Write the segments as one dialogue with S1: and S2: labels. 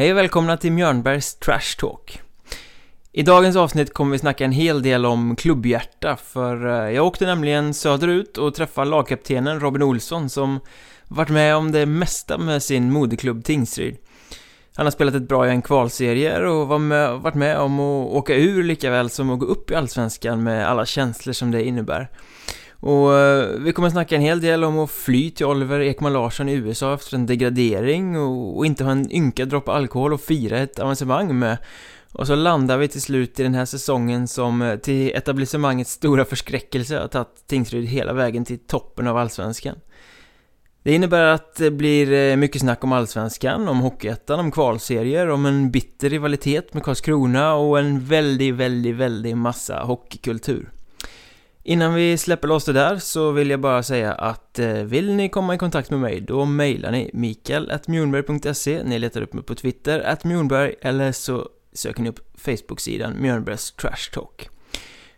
S1: Hej och välkomna till Mjörnbergs Trash Talk. I dagens avsnitt kommer vi snacka en hel del om klubbhjärta, för eh, jag åkte nämligen söderut och träffade lagkaptenen Robin Olsson som varit med om det mesta med sin moderklubb Tingsryd. Han har spelat ett bra gäng kvalserier och var med, varit med om att åka ur lika väl som att gå upp i Allsvenskan med alla känslor som det innebär. Och eh, vi kommer att snacka en hel del om att fly till Oliver Ekman Larsson i USA efter en degradering och, och inte ha en ynka droppe alkohol och fira ett avancemang med. Och så landar vi till slut i den här säsongen som eh, till etablissemangets stora förskräckelse har tagit Tingsryd hela vägen till toppen av Allsvenskan. Det innebär att det blir eh, mycket snack om Allsvenskan, om Hockeyettan, om kvalserier, om en bitter rivalitet med Karlskrona och en väldigt, väldigt, väldigt massa hockeykultur. Innan vi släpper loss det där så vill jag bara säga att eh, vill ni komma i kontakt med mig då mejlar ni mikael.mjornberg.se Ni letar upp mig på Twitter, att Mjornberg eller så söker ni upp Facebook-sidan Mjörnbergs Trash Talk.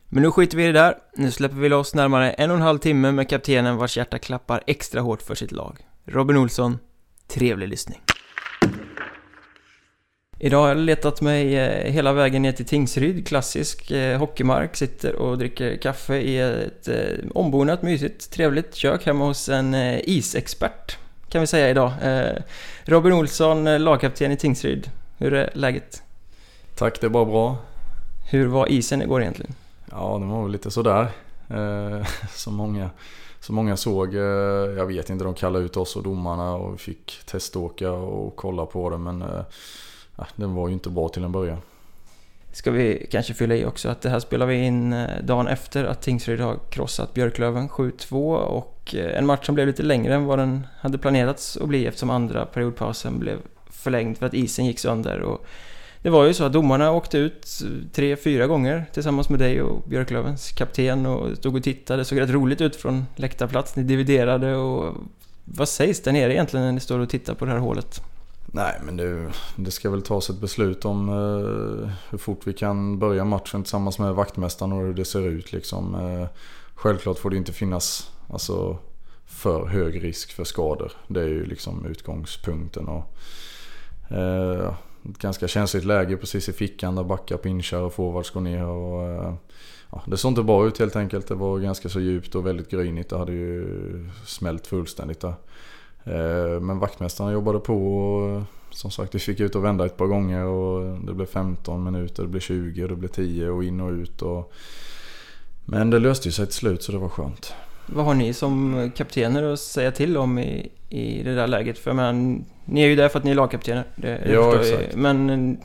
S1: Men nu skiter vi i det där. Nu släpper vi loss närmare en och en halv timme med kaptenen vars hjärta klappar extra hårt för sitt lag. Robin Olsson, trevlig lyssning. Idag har jag letat mig eh, hela vägen ner till Tingsryd, klassisk eh, hockeymark. Sitter och dricker kaffe i ett eh, ombonat, mysigt, trevligt kök hemma hos en isexpert. Kan vi säga idag. Robin Olsson, lagkapten i Tingsryd. Hur är läget?
S2: Tack, det är bara bra.
S1: Hur var isen igår egentligen?
S2: Ja, det var väl lite sådär. Eh, som, många, som många såg. Eh, jag vet inte, de kallade ut oss och domarna och vi fick teståka och kolla på det. Men eh, den var ju inte bra till en början.
S1: Ska vi kanske fylla i också att det här spelar vi in eh, dagen efter att Tingsryd har krossat Björklöven 7-2 och eh, en match som blev lite längre än vad den hade planerats att bli eftersom andra periodpausen blev förlängd för att isen gick sönder. Och det var ju så att domarna åkte ut eh, tre, fyra gånger tillsammans med dig och Björklövens kapten och stod och tittade. Det såg rätt roligt ut från läktarplats. Ni dividerade och vad sägs där nere egentligen när ni står och tittar på det här hålet?
S2: Nej, men det, det ska väl tas ett beslut om eh, hur fort vi kan börja matchen tillsammans med vaktmästaren och hur det ser ut. Liksom. Eh, självklart får det inte finnas alltså, för hög risk för skador. Det är ju liksom utgångspunkten. Och, eh, ett ganska känsligt läge precis i fickan där backar pinchar och forwards går ner. Och, eh, ja, det såg inte bra ut helt enkelt. Det var ganska så djupt och väldigt grynigt. Det hade ju smält fullständigt där. Eh, men vaktmästaren jobbade på och som sagt vi fick ut och vända ett par gånger och det blev 15 minuter, det blev 20 och det blev 10 och in och ut. Och... Men det löste ju sig till slut så det var skönt.
S1: Vad har ni som kaptener att säga till om i, i det där läget? För jag menar, ni är ju där för att ni är lagkaptener. Det,
S2: ja, exakt.
S1: Men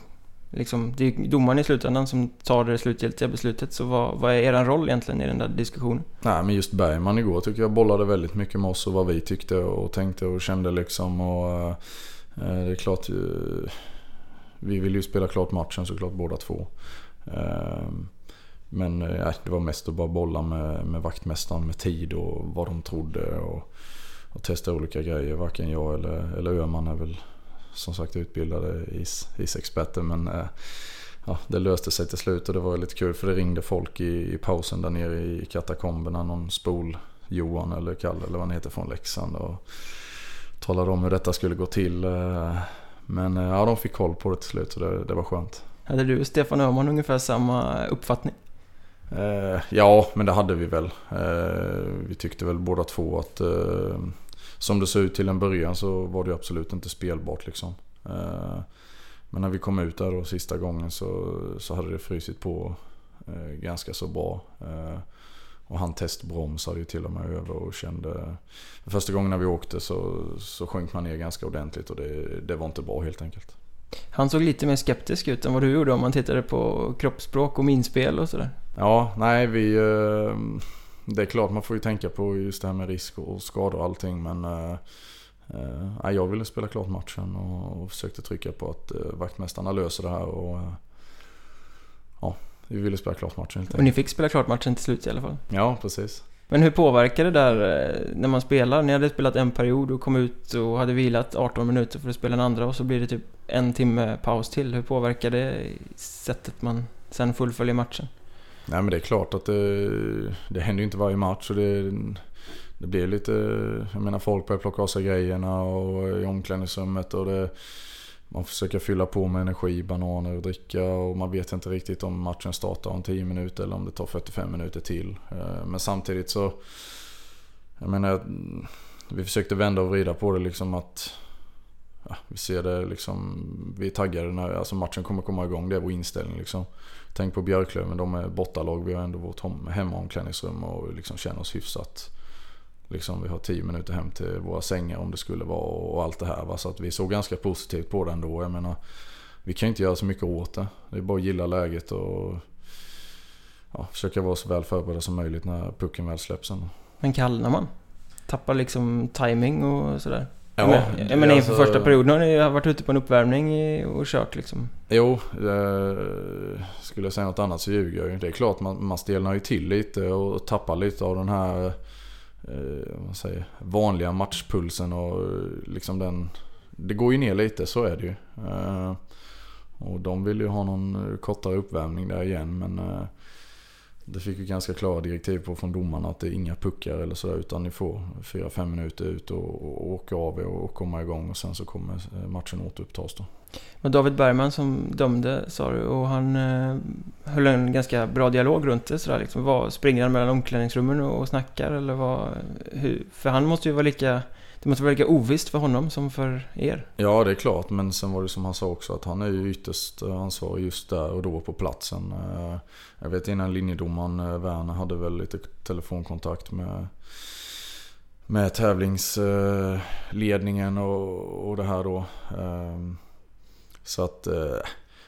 S1: liksom, det är domaren i slutändan som tar det slutgiltiga beslutet. Så vad, vad är er roll egentligen i den där diskussionen?
S2: Nej, men just Bergman igår tycker jag bollade väldigt mycket med oss och vad vi tyckte och tänkte och kände liksom. Och, eh, eh det är klart, eh, vi vill ju spela klart matchen såklart båda två. Eh, men eh, det var mest att bara bolla med, med vaktmästaren med tid och vad de trodde. Och, och testa olika grejer. Varken jag eller, eller Öhman är väl som sagt utbildade is, isexperter. Men eh, ja, det löste sig till slut och det var lite kul för det ringde folk i, i pausen där nere i katakomberna. Någon spol Johan eller Kalle eller vad han heter från Leksand. Och talade om hur detta skulle gå till. Eh, men eh, ja, de fick koll på det till slut så det, det var skönt.
S1: Hade du och Stefan Öhman ungefär samma uppfattning?
S2: Eh, ja, men det hade vi väl. Eh, vi tyckte väl båda två att eh, som det såg ut till en början så var det absolut inte spelbart liksom. Eh, men när vi kom ut där då sista gången så, så hade det frysit på eh, ganska så bra. Eh, och han testbromsade ju till och med över och kände... Första gången när vi åkte så, så sjönk man ner ganska ordentligt och det, det var inte bra helt enkelt.
S1: Han såg lite mer skeptisk ut än vad du gjorde om man tittade på kroppsspråk och minspel och sådär.
S2: Ja, nej vi... Det är klart man får ju tänka på just det här med risk och skador och allting men äh, äh, jag ville spela klart matchen och, och försökte trycka på att äh, vaktmästarna löser det här och ja, vi ville spela klart matchen helt
S1: Och ni fick spela klart matchen till slut i alla fall?
S2: Ja, precis.
S1: Men hur påverkar det där när man spelar? Ni hade spelat en period och kom ut och hade vilat 18 minuter för att spela en andra och så blir det typ en timme paus till. Hur påverkar det sättet man sen fullföljer matchen?
S2: Nej men det är klart att det, det händer ju inte varje match. Och det, det blir lite, jag menar folk börjar plocka av sig grejerna och i omklädningsrummet och det, man försöker fylla på med energi, bananer och dricka och man vet inte riktigt om matchen startar om 10 minuter eller om det tar 45 minuter till. Eh, men samtidigt så, jag menar, vi försökte vända och vrida på det liksom att ja, vi ser det liksom, vi är taggade när alltså matchen kommer komma igång. Det är vår inställning liksom. Tänk på Björklöven, de är bortalag. Vi har ändå vårt hemmaomklädningsrum och liksom känner oss hyfsat. Liksom, vi har tio minuter hem till våra sängar om det skulle vara och allt det här. Va? Så att vi såg ganska positivt på det ändå. Jag menar, vi kan inte göra så mycket åt det. Det är bara att gilla läget och ja, försöka vara så väl förberedda som möjligt när pucken väl släpps. Ändå.
S1: Men kallnar man? Tappar liksom timing och sådär?
S2: Ja,
S1: men, jag menar inför alltså, första perioden har ni varit ute på en uppvärmning och kört liksom.
S2: Jo, skulle jag säga något annat så ljuger jag ju. Det är klart man, man stelnar ju till lite och tappar lite av den här eh, vad säger, vanliga matchpulsen och liksom den... Det går ju ner lite, så är det ju. Eh, och de vill ju ha någon kortare uppvärmning där igen men eh, det fick vi ganska klara direktiv på från domarna att det är inga puckar eller sådär utan ni får 4-5 minuter ut och, och åka av och, och komma igång och sen så kommer eh, matchen återupptas då.
S1: Men David Bergman som dömde sa du och han eh, höll en ganska bra dialog runt det sådär liksom. Var, springer han mellan omklädningsrummen och, och snackar eller vad? Hur, för han måste ju vara lika det måste vara lika ovisst för honom som för er.
S2: Ja, det är klart. Men sen var det som han sa också att han är ju ytterst eh, ansvarig just där och då på platsen. Eh, jag vet innan linjedomaren eh, Werner hade väl lite telefonkontakt med med tävlingsledningen och, och det här då. Ehm, så att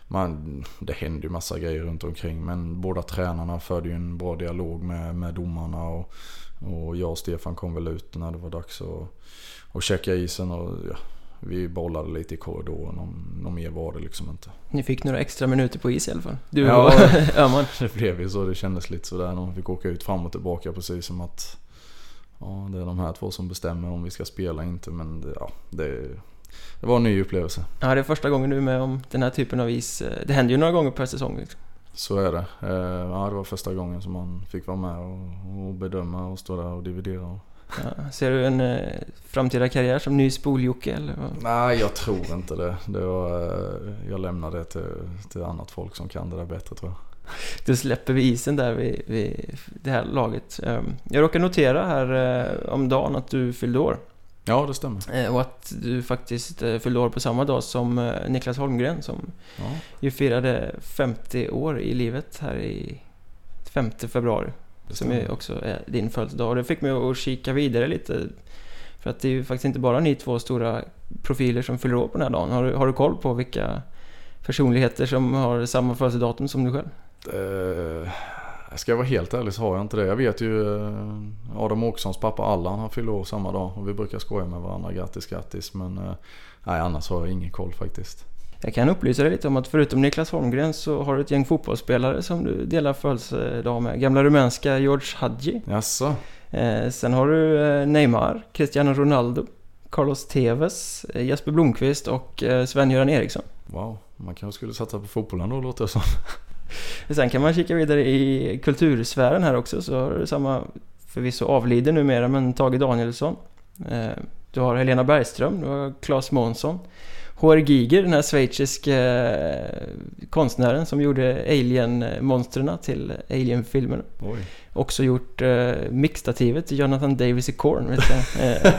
S2: man, det hände ju massa grejer runt omkring. Men båda tränarna förde ju en bra dialog med, med domarna. Och, och jag och Stefan kom väl ut när det var dags att, att checka isen. Och, ja, vi bollade lite i korridoren. Någon, någon mer var det liksom inte.
S1: Ni fick några extra minuter på is i alla fall? Du
S2: ja,
S1: och Öhman?
S2: det blev ju så. Det kändes lite sådär. De fick åka ut fram och tillbaka precis som att ja, det är de här två som bestämmer om vi ska spela inte. Men det, ja, det, det var en ny upplevelse.
S1: Ja, det är första gången du är med om den här typen av is. Det händer ju några gånger per säsong. Liksom.
S2: Så är det. Eh, ja, det var första gången som man fick vara med och, och bedöma och stå där och dividera.
S1: Ja, ser du en eh, framtida karriär som ny spoljocke eller?
S2: Nej, jag tror inte det. det var, eh, jag lämnar det till, till annat folk som kan det där bättre tror jag.
S1: Då släpper vi isen där vid, vid det här laget. Um, jag råkar notera här uh, om dagen att du fyllde år.
S2: Ja, det stämmer.
S1: Uh, och att du faktiskt uh, fyllde år på samma dag som uh, Niklas Holmgren som ja. ju firade 50 år i livet här i 5 februari. Som ju också är din födelsedag. Och det fick mig att kika vidare lite. För att det är ju faktiskt inte bara ni två stora profiler som fyller år på den här dagen. Har du, har du koll på vilka personligheter som har samma födelsedatum som du själv?
S2: Uh, ska jag vara helt ärlig så har jag inte det. Jag vet ju uh, Adam Åkessons pappa Allan han fyller år samma dag. Och vi brukar skoja med varandra. Grattis, grattis. Men uh, nej, annars har jag ingen koll faktiskt.
S1: Jag kan upplysa dig lite om att förutom Niklas Holmgren så har du ett gäng fotbollsspelare som du delar födelsedag med. Gamla rumänska George Hadji.
S2: Jaså?
S1: Eh, sen har du eh, Neymar, Cristiano Ronaldo, Carlos Tevez, eh, Jesper Blomqvist och eh, Sven-Göran Eriksson.
S2: Wow, man kanske skulle satsa på fotbollen då låter det som.
S1: Sen kan man kika vidare i kultursfären här också så har du samma, förvisso avlider numera, men Tage Danielsson. Eh, du har Helena Bergström, du har Claes Månsson. H.R. Giger, den här schweiziske eh, konstnären som gjorde Alien-monstren till Alien-filmerna. Också gjort eh, mixtativet till Jonathan Davis i Korn. eh,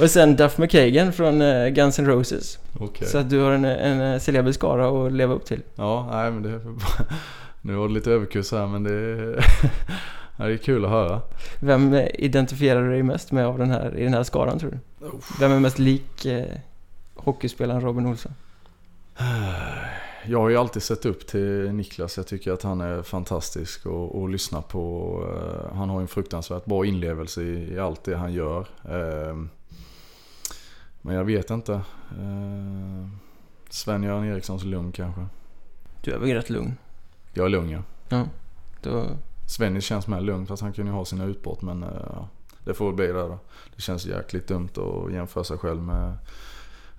S1: och sen Duff McKagan från eh, Guns N' Roses. Okay. Så att du har en, en celebel skara att leva upp till.
S2: Ja, nej men det... Nu var det lite överkurs här men det... Ja, det är kul att höra.
S1: Vem identifierar du dig mest med av den här, i den här skaran tror du? Vem är mest lik eh, hockeyspelaren Robin Olsson?
S2: Jag har ju alltid sett upp till Niklas. Jag tycker att han är fantastisk att lyssna på. Eh, han har en fruktansvärt bra inlevelse i, i allt det han gör. Ehm, men jag vet inte. Eh, Sven-Göran Erikssons lugn kanske.
S1: Du är väl rätt lugn?
S2: Jag är lugn ja.
S1: Ja, då...
S2: Svennis känns mer lugn fast han kunde ju ha sina utbrott men uh, det får väl bli det då. Det känns jäkligt dumt att jämföra sig själv med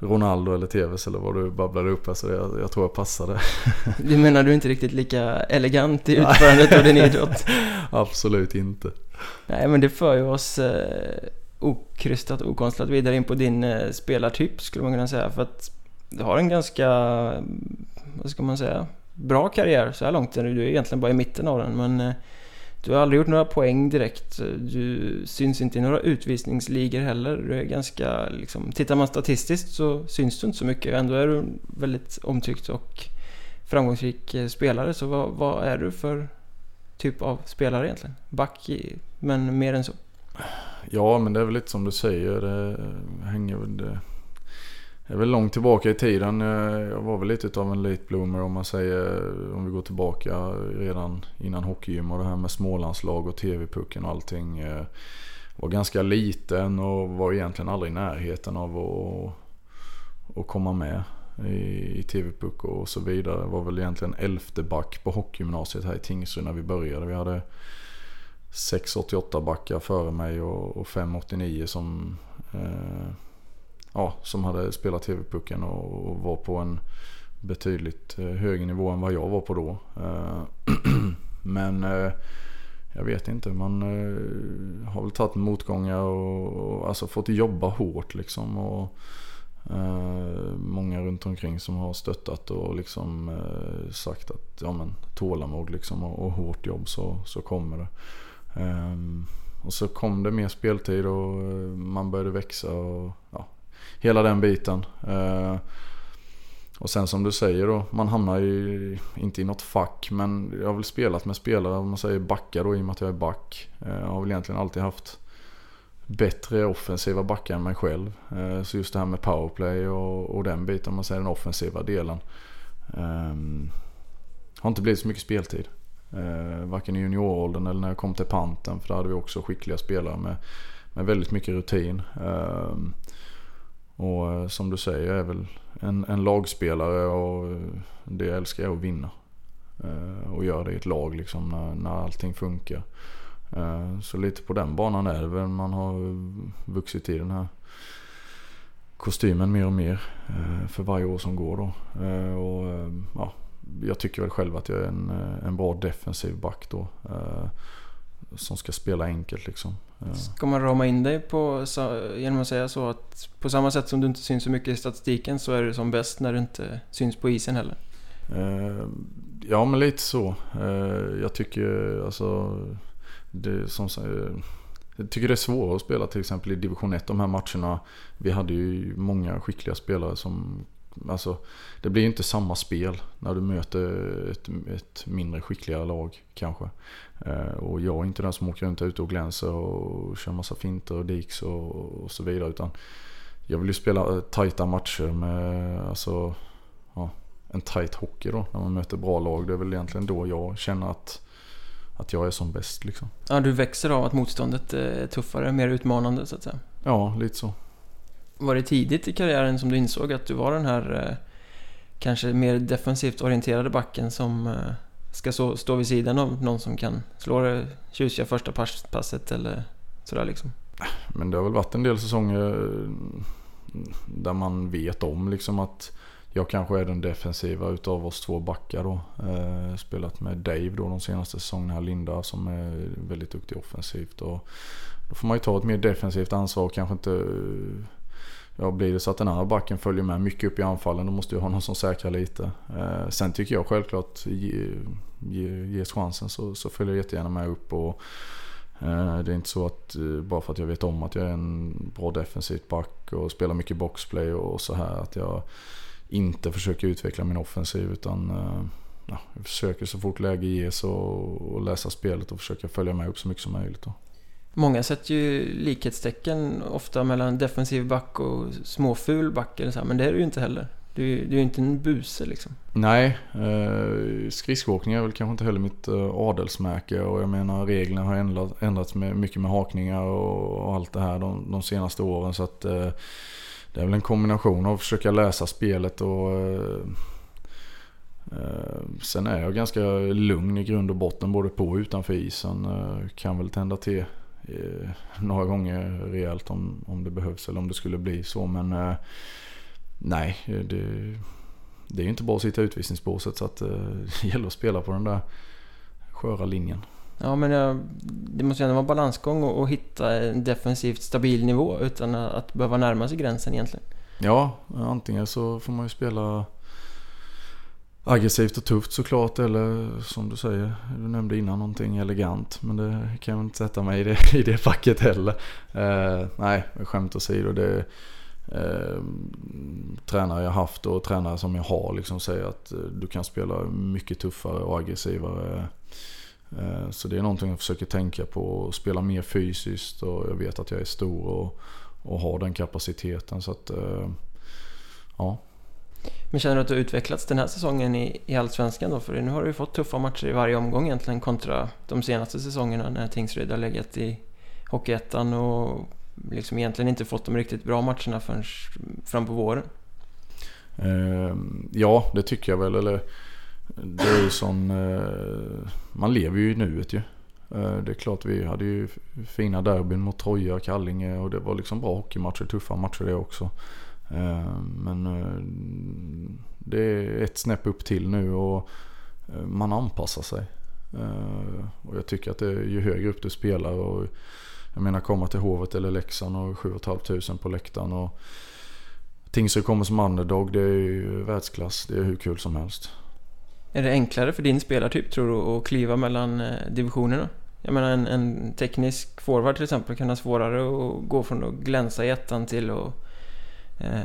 S2: Ronaldo eller Tevez eller vad du babblade upp. Alltså jag, jag tror jag passade.
S1: Du menar du är inte riktigt lika elegant i utförandet av din idrott?
S2: Absolut inte.
S1: Nej men det för ju oss eh, okrystat okonstlat vidare in på din eh, spelartyp skulle man kunna säga. För att du har en ganska, vad ska man säga, bra karriär så här långt. Du är egentligen bara i mitten av den men eh, du har aldrig gjort några poäng direkt. Du syns inte i några utvisningsligor heller. Du är ganska, liksom, tittar man statistiskt så syns du inte så mycket. Ändå är du en väldigt omtyckt och framgångsrik eh, spelare. Så vad, vad är du för typ av spelare egentligen? Back, i, men mer än så?
S2: Ja, men det är väl lite som du säger. Det eh, hänger väl... Det det är väl långt tillbaka i tiden. Eh, Jag var väl lite av en late bloomer om man säger. Om vi går tillbaka redan innan hockeygym och det här med smålandslag och TV-pucken och allting. Jag var ganska liten och var egentligen aldrig i närheten av att, att komma med i, i TV-puck och så vidare. Jag var väl egentligen elfte back på hockeygymnasiet här i Tingsryd när vi började. Vi hade 6,88 backar före mig och, och 5,89 som, eh, ja, som hade spelat TV-pucken och, och, var på en betydligt eh, högre nivå än vad jag var på då. Eh, men eh, jag vet inte, man har väl tagit motgångar och, och alltså fått jobba hårt liksom. Och, Uh, många runt omkring som har stöttat och liksom uh, sagt att ja, men, tålamod liksom och, och hårt jobb så, så kommer det. Um, och så kom det mer speltid och man började växa och ja, hela den biten. Eh, och sen som du säger då, man hamnar ju inte i något fack men jag har väl spelat med spelare, om man säger backar då i och med att jag är back. jag har väl egentligen alltid haft bättre offensiva backar än mig själv. Eh, så just det här med powerplay och, och den biten, om man säger den offensiva delen. Um, har inte blivit så mycket speltid. Uh, varken i junioråldern eller när jag kom till Panten. För där hade vi också skickliga spelare med, med väldigt mycket rutin. Um, och eh, som du säger, jag är väl en, en lagspelare och eh, det jag älskar är att vinna. Eh, och göra det i ett lag liksom när, när allting funkar. Så lite på den banan är det väl. Man har vuxit i den här kostymen mer och mer för varje år som går då. Och, ja, jag tycker väl själv att jag är en, en bra defensiv back då. Som ska spela enkelt liksom.
S1: Ska man rama in dig på, genom att säga så att på samma sätt som du inte syns så mycket i statistiken så är du som bäst när du inte syns på isen heller?
S2: Ja men lite så. Jag tycker alltså det, som, jag tycker det är svårare att spela till exempel i division 1 de här matcherna. Vi hade ju många skickliga spelare som Alltså, det blir ju inte samma spel när du möter ett, ett mindre skickligare lag kanske. Eh, och jag är inte den som åker runt ute och glänser och kör massa finter och diks och, så vidare. Utan jag vill ju spela tajta matcher med alltså, ja, en tajt hockey då. När man möter bra lag. Det är väl egentligen då jag känner att att jag är som bäst liksom.
S1: Ja, du växer av att motståndet är tuffare, mer utmanande så att säga.
S2: Ja, lite så.
S1: Var det tidigt i karriären som du insåg att du var den här eh, kanske mer defensivt orienterade backen som eh, ska så, stå vid sidan av någon som kan slå det tjusiga första passet eller sådär liksom?
S2: Men det har väl varit en del säsonger eh, där man vet om liksom att jag kanske är den defensiva utav oss två backar då. Eh, spelat med Dave då de senaste säsongerna, Linda som är väldigt duktig offensivt. Och då får man ju ta ett mer defensivt ansvar och kanske inte... Eh, Ja, blir det så att den andra backen följer med mycket upp i anfallen då måste jag ha någon som säkrar lite. Eh, sen tycker jag självklart, ge, ge, ges chansen så, så följer jag jättegärna med upp. och eh, det är inte så att eh, bara för att jag vet om att jag är en bra defensivt back och spelar mycket boxplay och så här att jag inte försöker utveckla min offensiv utan eh, ja, jag försöker så fort läge ges och, och läsa spelet och försöka följa med upp så mycket som möjligt. Då.
S1: Många sätter ju likhetstecken ofta mellan defensiv back och småful back eller så här, men det är du ju inte heller. Du, du är ju inte en buse liksom.
S2: Nej, eh, skridskoåkning är väl kanske inte heller mitt eh, adelsmärke och jag menar reglerna har ändrats, ändrats med, mycket med hakningar och, och allt det här de, de senaste åren så att eh, det är väl en kombination av att försöka läsa spelet och eh, eh Sen är jag ganska lugn i grund och botten både på och utanför isen. Eh, kan väl tända till några gånger rejält om, om det behövs eller om det skulle bli så. Men nej, det, det är ju inte bara att sitta i utvisningsbåset så att det gäller att spela på den där sköra linjen.
S1: Ja, men jag, det måste ju ändå vara balansgång och, och hitta en defensivt stabil nivå utan att behöva närma sig gränsen egentligen.
S2: Ja, antingen så får man ju spela aggressivt och tufft såklart eller som du säger, du nämnde innan någonting elegant. Men det kan jag inte sätta mig i det, i det facket heller. Eh, nej, skämt åsido. Det eh, tränare jag haft och tränare som jag har liksom säger att eh, du kan spela mycket tuffare och aggressivare. Eh, så det är någonting jag försöker tänka på. och Spela mer fysiskt och jag vet att jag är stor och, och har den kapaciteten. Så att, eh, ja.
S1: Men känner du att du har utvecklats den här säsongen i, i Allsvenskan då? För nu har du ju fått tuffa matcher i varje omgång egentligen kontra de senaste säsongerna när Tingsryd har legat i Hockeyettan och liksom egentligen inte fått de riktigt bra matcherna förrän fram på våren.
S2: Eh, ja, det tycker jag väl. Eller, det är ju som... Eh, man lever ju i nuet ju. Eh, det är klart vi hade ju fina derbyn mot Troja och Kallinge och det var liksom bra hockeymatcher, tuffa matcher det också. Men det är ett snäpp upp till nu och eh, man anpassar sig. Eh, och jag tycker att det är ju högre upp du spelar och jag menar komma till Hovet eller Leksand och 7 500 på läktaren. Och Tingsryd kommer som underdog, det är ju världsklass. Det är hur kul som helst.
S1: Är det enklare för din spelartyp tror du att kliva mellan eh, divisionerna? Jag menar en, en teknisk forward till exempel kan ha svårare att gå från att glänsa i ettan till att eh,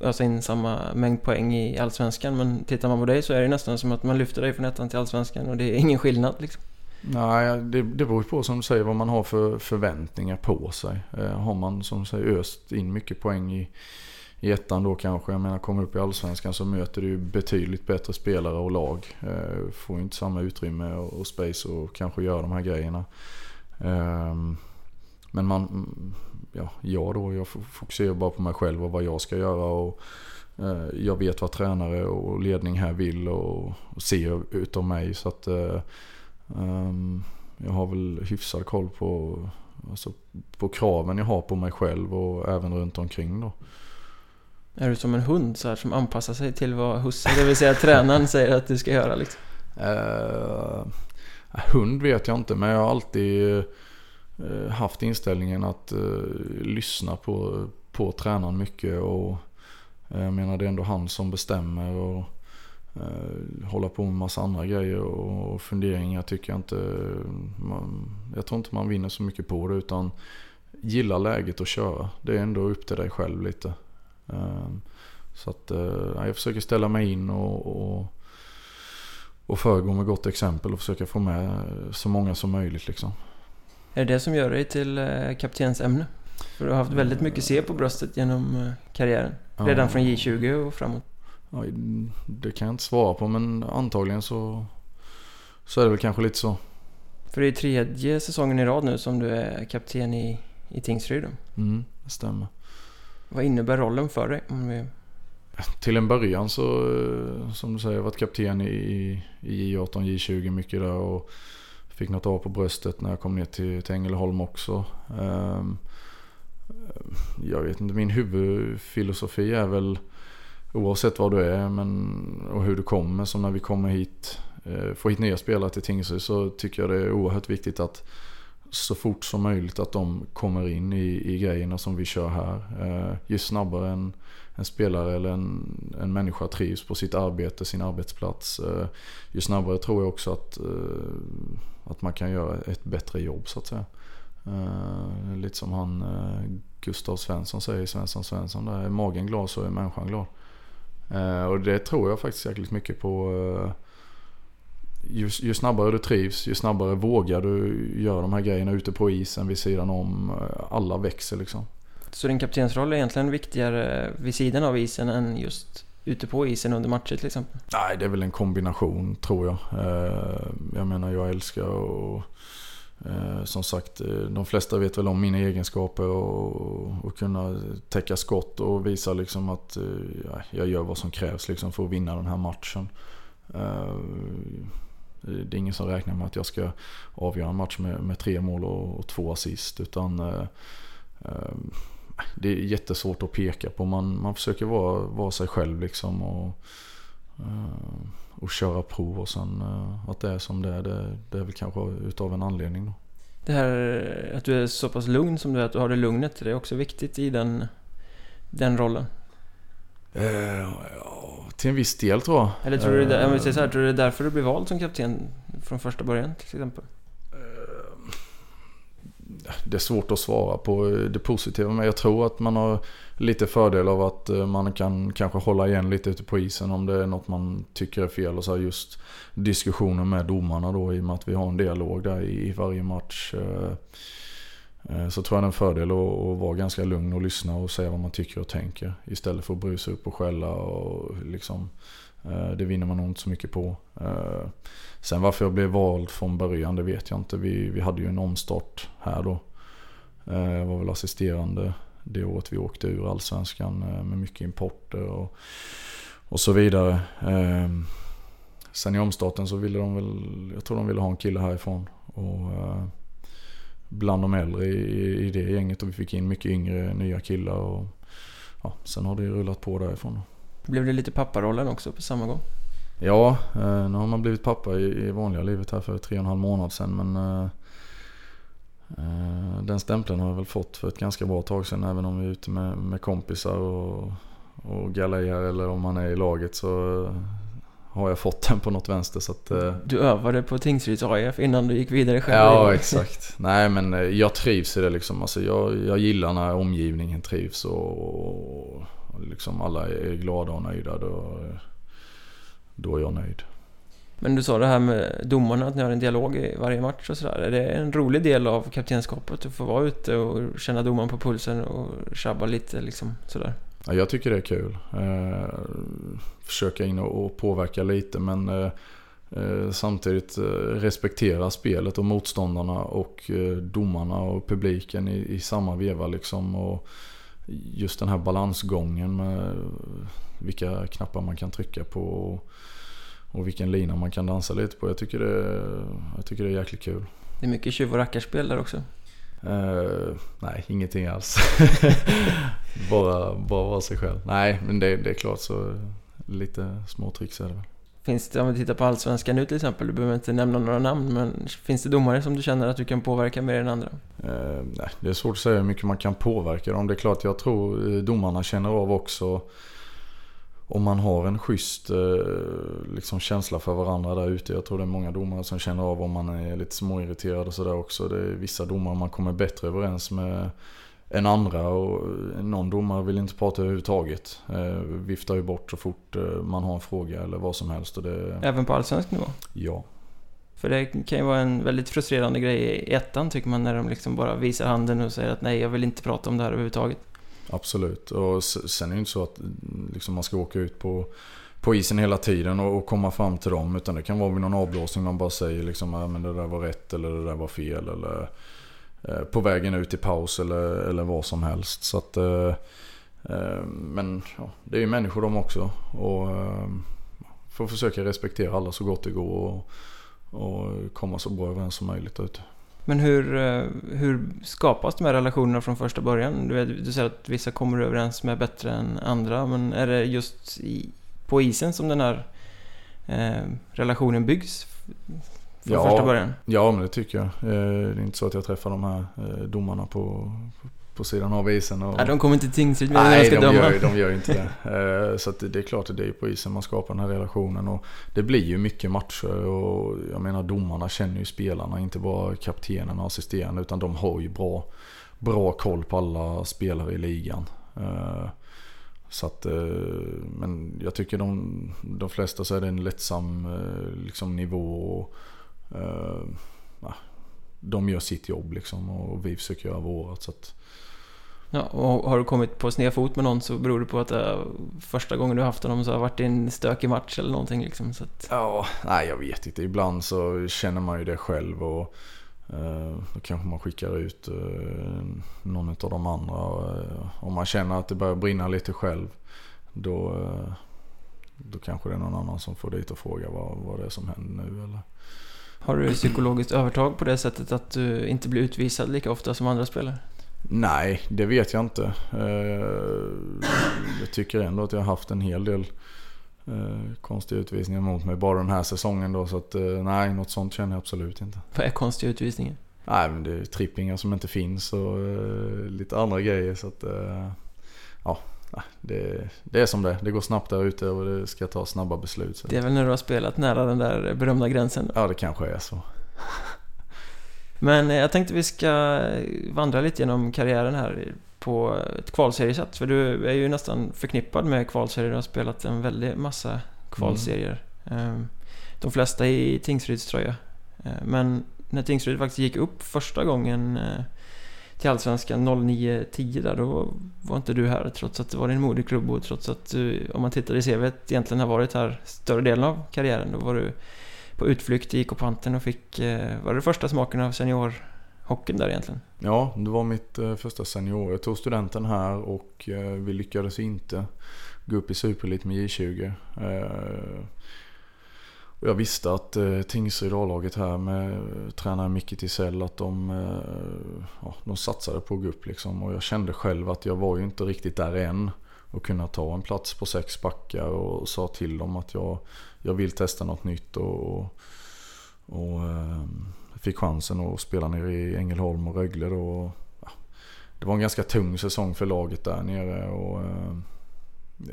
S1: ösa in samma mängd poäng i Allsvenskan. Men tittar man på dig så är det nästan som att man lyfter dig från ettan till Allsvenskan och det är ingen skillnad liksom.
S2: Nej, det, det beror på som du säger vad man har för förväntningar på sig. Eh, har man som du säger öst in mycket poäng i, i ettan då kanske. Jag menar kommer upp i Allsvenskan så möter du betydligt bättre spelare och lag. Eh, får inte samma utrymme och, och space och kanske göra de här grejerna. Eh, men man, ja, jag då, jag fokuserar bara på mig själv och vad jag ska göra. Och, eh, jag vet vad tränare och ledning här vill och, ser utav mig. Så att eh, um, jag har väl hyfsad koll på, alltså, på kraven jag har på mig själv och även runt omkring då.
S1: Är du som en hund så här, som anpassar sig till vad husse, det vill säga tränaren, säger att du ska göra? Liksom?
S2: Uh, hund vet jag inte, men jag har alltid Eh, haft inställningen att eh, lyssna på, på tränaren mycket. Och eh, jag menar det är ändå han som bestämmer. och Hålla på med massa andra grejer och, och funderingar tycker jag inte. Man, jag tror inte man vinner så mycket på det utan gilla läget och köra. Det är ändå upp till dig själv lite. så att jag försöker ställa mig in och, och och föregå med gott exempel och försöka få med så många som möjligt liksom.
S1: Är det det som gör dig till eh, kaptensämne? För du har haft väldigt mycket C på bröstet genom eh, karriären. Redan ja. från J20 och framåt.
S2: Ja, det kan jag inte svara på men antagligen så, så är det väl kanske lite så.
S1: För det är tredje säsongen i rad nu som du är kapten i, i Tingsryd.
S2: Mm, det stämmer.
S1: Vad innebär rollen för dig? Vi...
S2: Till en början så, eh, som du säger, jag har varit kapten i, i J18, J20 mycket där. Och Fick något av på bröstet när jag kom ner till, till Ängelholm också. Ehm, jag vet inte, min huvudfilosofi är väl oavsett var du är men, och hur du kommer. Som när vi kommer hit, eh, får hit nya spelare till Tingsryd så tycker jag det är oerhört viktigt att så fort som möjligt att de kommer in i, i grejerna som vi kör här. Eh, ju snabbare en, en spelare eller en, en människa trivs på sitt arbete, sin arbetsplats. Eh, ju snabbare tror jag också att, eh, att man kan göra ett bättre jobb så att säga. Eh, lite som han eh, Gustav Svensson säger, Svensson Svensson. Där är magen glad så är människan glad. Eh, och det tror jag faktiskt jäkligt mycket på. Eh, ju, ju, snabbare du trivs, ju snabbare vågar du göra de här grejerna ute på isen vid sidan om. Eh, alla växer liksom.
S1: Så din kaptensroll är egentligen viktigare vid sidan av isen än just ute på isen under matcher till exempel?
S2: Nej, det är väl en kombination tror jag. Eh, jag menar, jag älskar och eh, som sagt, eh, de flesta vet väl om mina egenskaper och, och kunna täcka skott och visa liksom att ja, jag gör vad som krävs liksom för att vinna den här matchen. Det är ingen som räknar med att jag ska avgöra en match med, med tre mål och, och två assist. Utan det är jättesvårt att peka på. Man, man försöker vara, vara sig själv liksom och, uh, och köra prov och sen uh, att det är som det är, det, det är väl kanske utav en anledning då.
S1: Det här att du är så pass lugn som du är, att du har det lugnet, det är också viktigt i den, den rollen.
S2: Eh, ja, till en viss del tror jag.
S1: Eller tror du, det, om vi säger så här,
S2: Eh,
S1: tror du det är därför du blev vald som kapten från första början till exempel?
S2: Det är svårt att svara på det positiva men jag tror att man har lite fördel av att eh, man kan kanske hålla igen lite ute på isen om det är något man tycker är fel. Och så här just diskussioner med domarna då i och med att vi har en dialog där i varje match. Eh, eh, så tror jag det är en fördel att vara ganska lugn och lyssna och säga vad man tycker och tänker. Istället för att brusa upp och skälla och liksom Eh, det vinner man nog inte så mycket på. Eh, sen varför jag blev vald från början det vet jag inte. Vi, vi hade ju en omstart här då. Eh, jag var väl assisterande det året vi åkte ur Allsvenskan med mycket importer och, och så vidare. Sen i omstarten så ville de väl, jag tror de ville ha en kille härifrån. Och bland de äldre i, i det gänget och vi fick in mycket yngre nya killar. Och, ja, sen har det ju rullat på därifrån.
S1: Blev det lite papparollen också på samma gång?
S2: Ja, eh, nu har man blivit pappa i, vanliga livet här för tre och en halv månad sedan. Men eh, eh, den stämpeln har jag väl fått för ett ganska bra tag sedan. Även om vi är ute med, med kompisar och, och galejar eller om man är i laget så har jag fått den på något vänster. Så att,
S1: Du övade på Tingsryds AIF innan du gick vidare själv?
S2: Ja, exakt. Nej, men jag trivs i det liksom. Alltså, jag, jag gillar när omgivningen trivs och, och liksom alla är glada och nöjda. Då, då är jag nöjd.
S1: Men du sa det här med domarna, att ni har en dialog i varje match och sådär. Är det en rolig del av kaptenskapet att få vara ute och känna domaren på pulsen och tjabba lite liksom sådär?
S2: Ja, jag tycker det är kul. Eh, försöka in och, påverka lite men eh, eh, samtidigt eh, respektera spelet och motståndarna och eh, domarna och publiken i, i samma veva liksom. Och just den här balansgången med vilka knappar man kan trycka på och, vilken lina man kan dansa lite på. Jag tycker det, jag tycker det är jäkligt kul.
S1: Det är mycket tjuv och rackarspel där också.
S2: Eh, nej, ingenting alls. bara, bara vara sig själv. Nej, men det, det är klart så lite små tricks är det väl.
S1: Finns det, om vi tittar på Allsvenskan nu till exempel, du behöver inte nämna några namn, men finns det domare som du känner att du kan påverka mer än andra?
S2: Eh, nej, det är svårt att säga hur mycket man kan påverka dem. Det är klart jag tror eh, domarna känner av också om man har en schysst eh, liksom känsla för varandra där ute. Jag tror det är många domare som känner av om man är lite småirriterad och sådär också. Det är vissa domare man kommer bättre överens med än andra och någon domare vill inte prata överhuvudtaget. Eh, viftar ju bort så fort eh, man har en fråga eller vad som helst. Och det,
S1: Även på allsvensk nivå?
S2: ja.
S1: För det kan ju vara en väldigt frustrerande grej i ettan tycker man när de liksom bara visar handen och säger att nej, jag vill inte prata om det här överhuvudtaget.
S2: Absolut. Och sen är det inte så att liksom, man ska åka ut på, på isen hela tiden och, och komma fram till dem. Utan det kan vara vid någon avblåsning man bara säger liksom, att men det där var rätt eller det där var fel. Eller Eh, på vägen ut i paus eller, eller vad som helst. Så att, eh, eh, men ja, det är ju människor de också. Och får försöka respektera alla så gott det går. Och, och komma så bra överens som möjligt där ute.
S1: Men hur, hur skapas de här relationerna från första början? Du, du säger att vissa kommer överens med bättre än andra, men är det just i, på isen som den här eh, relationen byggs? Från
S2: Ja.
S1: första början?
S2: Ja, men det tycker jag. Eh, Det är inte så att jag träffar de här eh, domarna på, på sidan av isen. Och...
S1: Nej, de kommer inte till Tingsryd med när
S2: Nej,
S1: de ska
S2: de
S1: döma.
S2: ju- de gör ju inte det. Eh, Så det är klart att det är på isen man skapar den här relationen. Och det blir ju mycket matcher och jag menar domarna känner ju spelarna. Inte bara kaptenen och assisterande utan de har ju bra, bra koll på alla spelare i ligan. Så att, men jag tycker de, de flesta så är det en lättsam liksom, nivå. Och, de gör sitt jobb liksom och vi försöker göra vårat. Så att,
S1: Ja, och har du kommit på sned fot med någon så beror det på att det är första gången du haft honom så har det varit en stökig match eller någonting liksom. Så att,
S2: Ja, nej jag vet inte. Ibland så känner man ju det själv och eh, då kanske man skickar ut eh, någon av de andra. Eh, om man känner att det börjar brinna lite själv då, eh, då kanske det är någon annan som får dit och frågar vad, vad det är som händer nu eller.
S1: Har du psykologiskt övertag på det sättet att du inte blir utvisad lika ofta som andra spelare?
S2: Nej, det vet jag inte. Eh, jag tycker ändå att jag har haft en hel del eh, konstiga utvisningar mot mig bara den här säsongen då. Så att eh, nej, något sånt känner jag absolut inte.
S1: Vad är konstiga utvisningar?
S2: Nej men det är trippingar som inte finns och lite andra grejer så att... Ja, det, det är som det Det går snabbt där ute och det ska ta snabba beslut. Så.
S1: Det är väl när du har spelat nära den där berömda gränsen?
S2: Ja, det kanske är så.
S1: Men jag tänkte vi ska vandra lite genom karriären här på ett kvalseriesätt. För du är ju nästan förknippad med kvalserier. Du har spelat en väldig massa kvalserier. Mm. De flesta i Tingsryds tröja. Eh, men när Tingsryd faktiskt gick upp första gången eh, till Allsvenskan 09-10 där, då var inte du här trots att det var din moderklubb och trots att du, om man tittar i CVt, egentligen har varit här större delen av karriären. Då var du på utflykt i Kopanten och fick, eh, var det första smaken av seniorhockeyn där egentligen?
S2: Ja, det var mitt eh, första senior. Jag tog studenten här och eh, vi lyckades inte gå upp i Superelit med J20. Och jag visste att eh, Tingsryd A-laget här med eh, tränare Micke Tisell att de, eh, ja, de satsade på att gå upp liksom. Och jag kände själv att jag var ju inte riktigt där än. Och kunna ta en plats på sex backar och sa till dem att jag, jag vill testa något nytt. Och, och eh, fick chansen att spela nere i Ängelholm och Rögle då. Ja, det var en ganska tung säsong för laget där nere. Och, eh,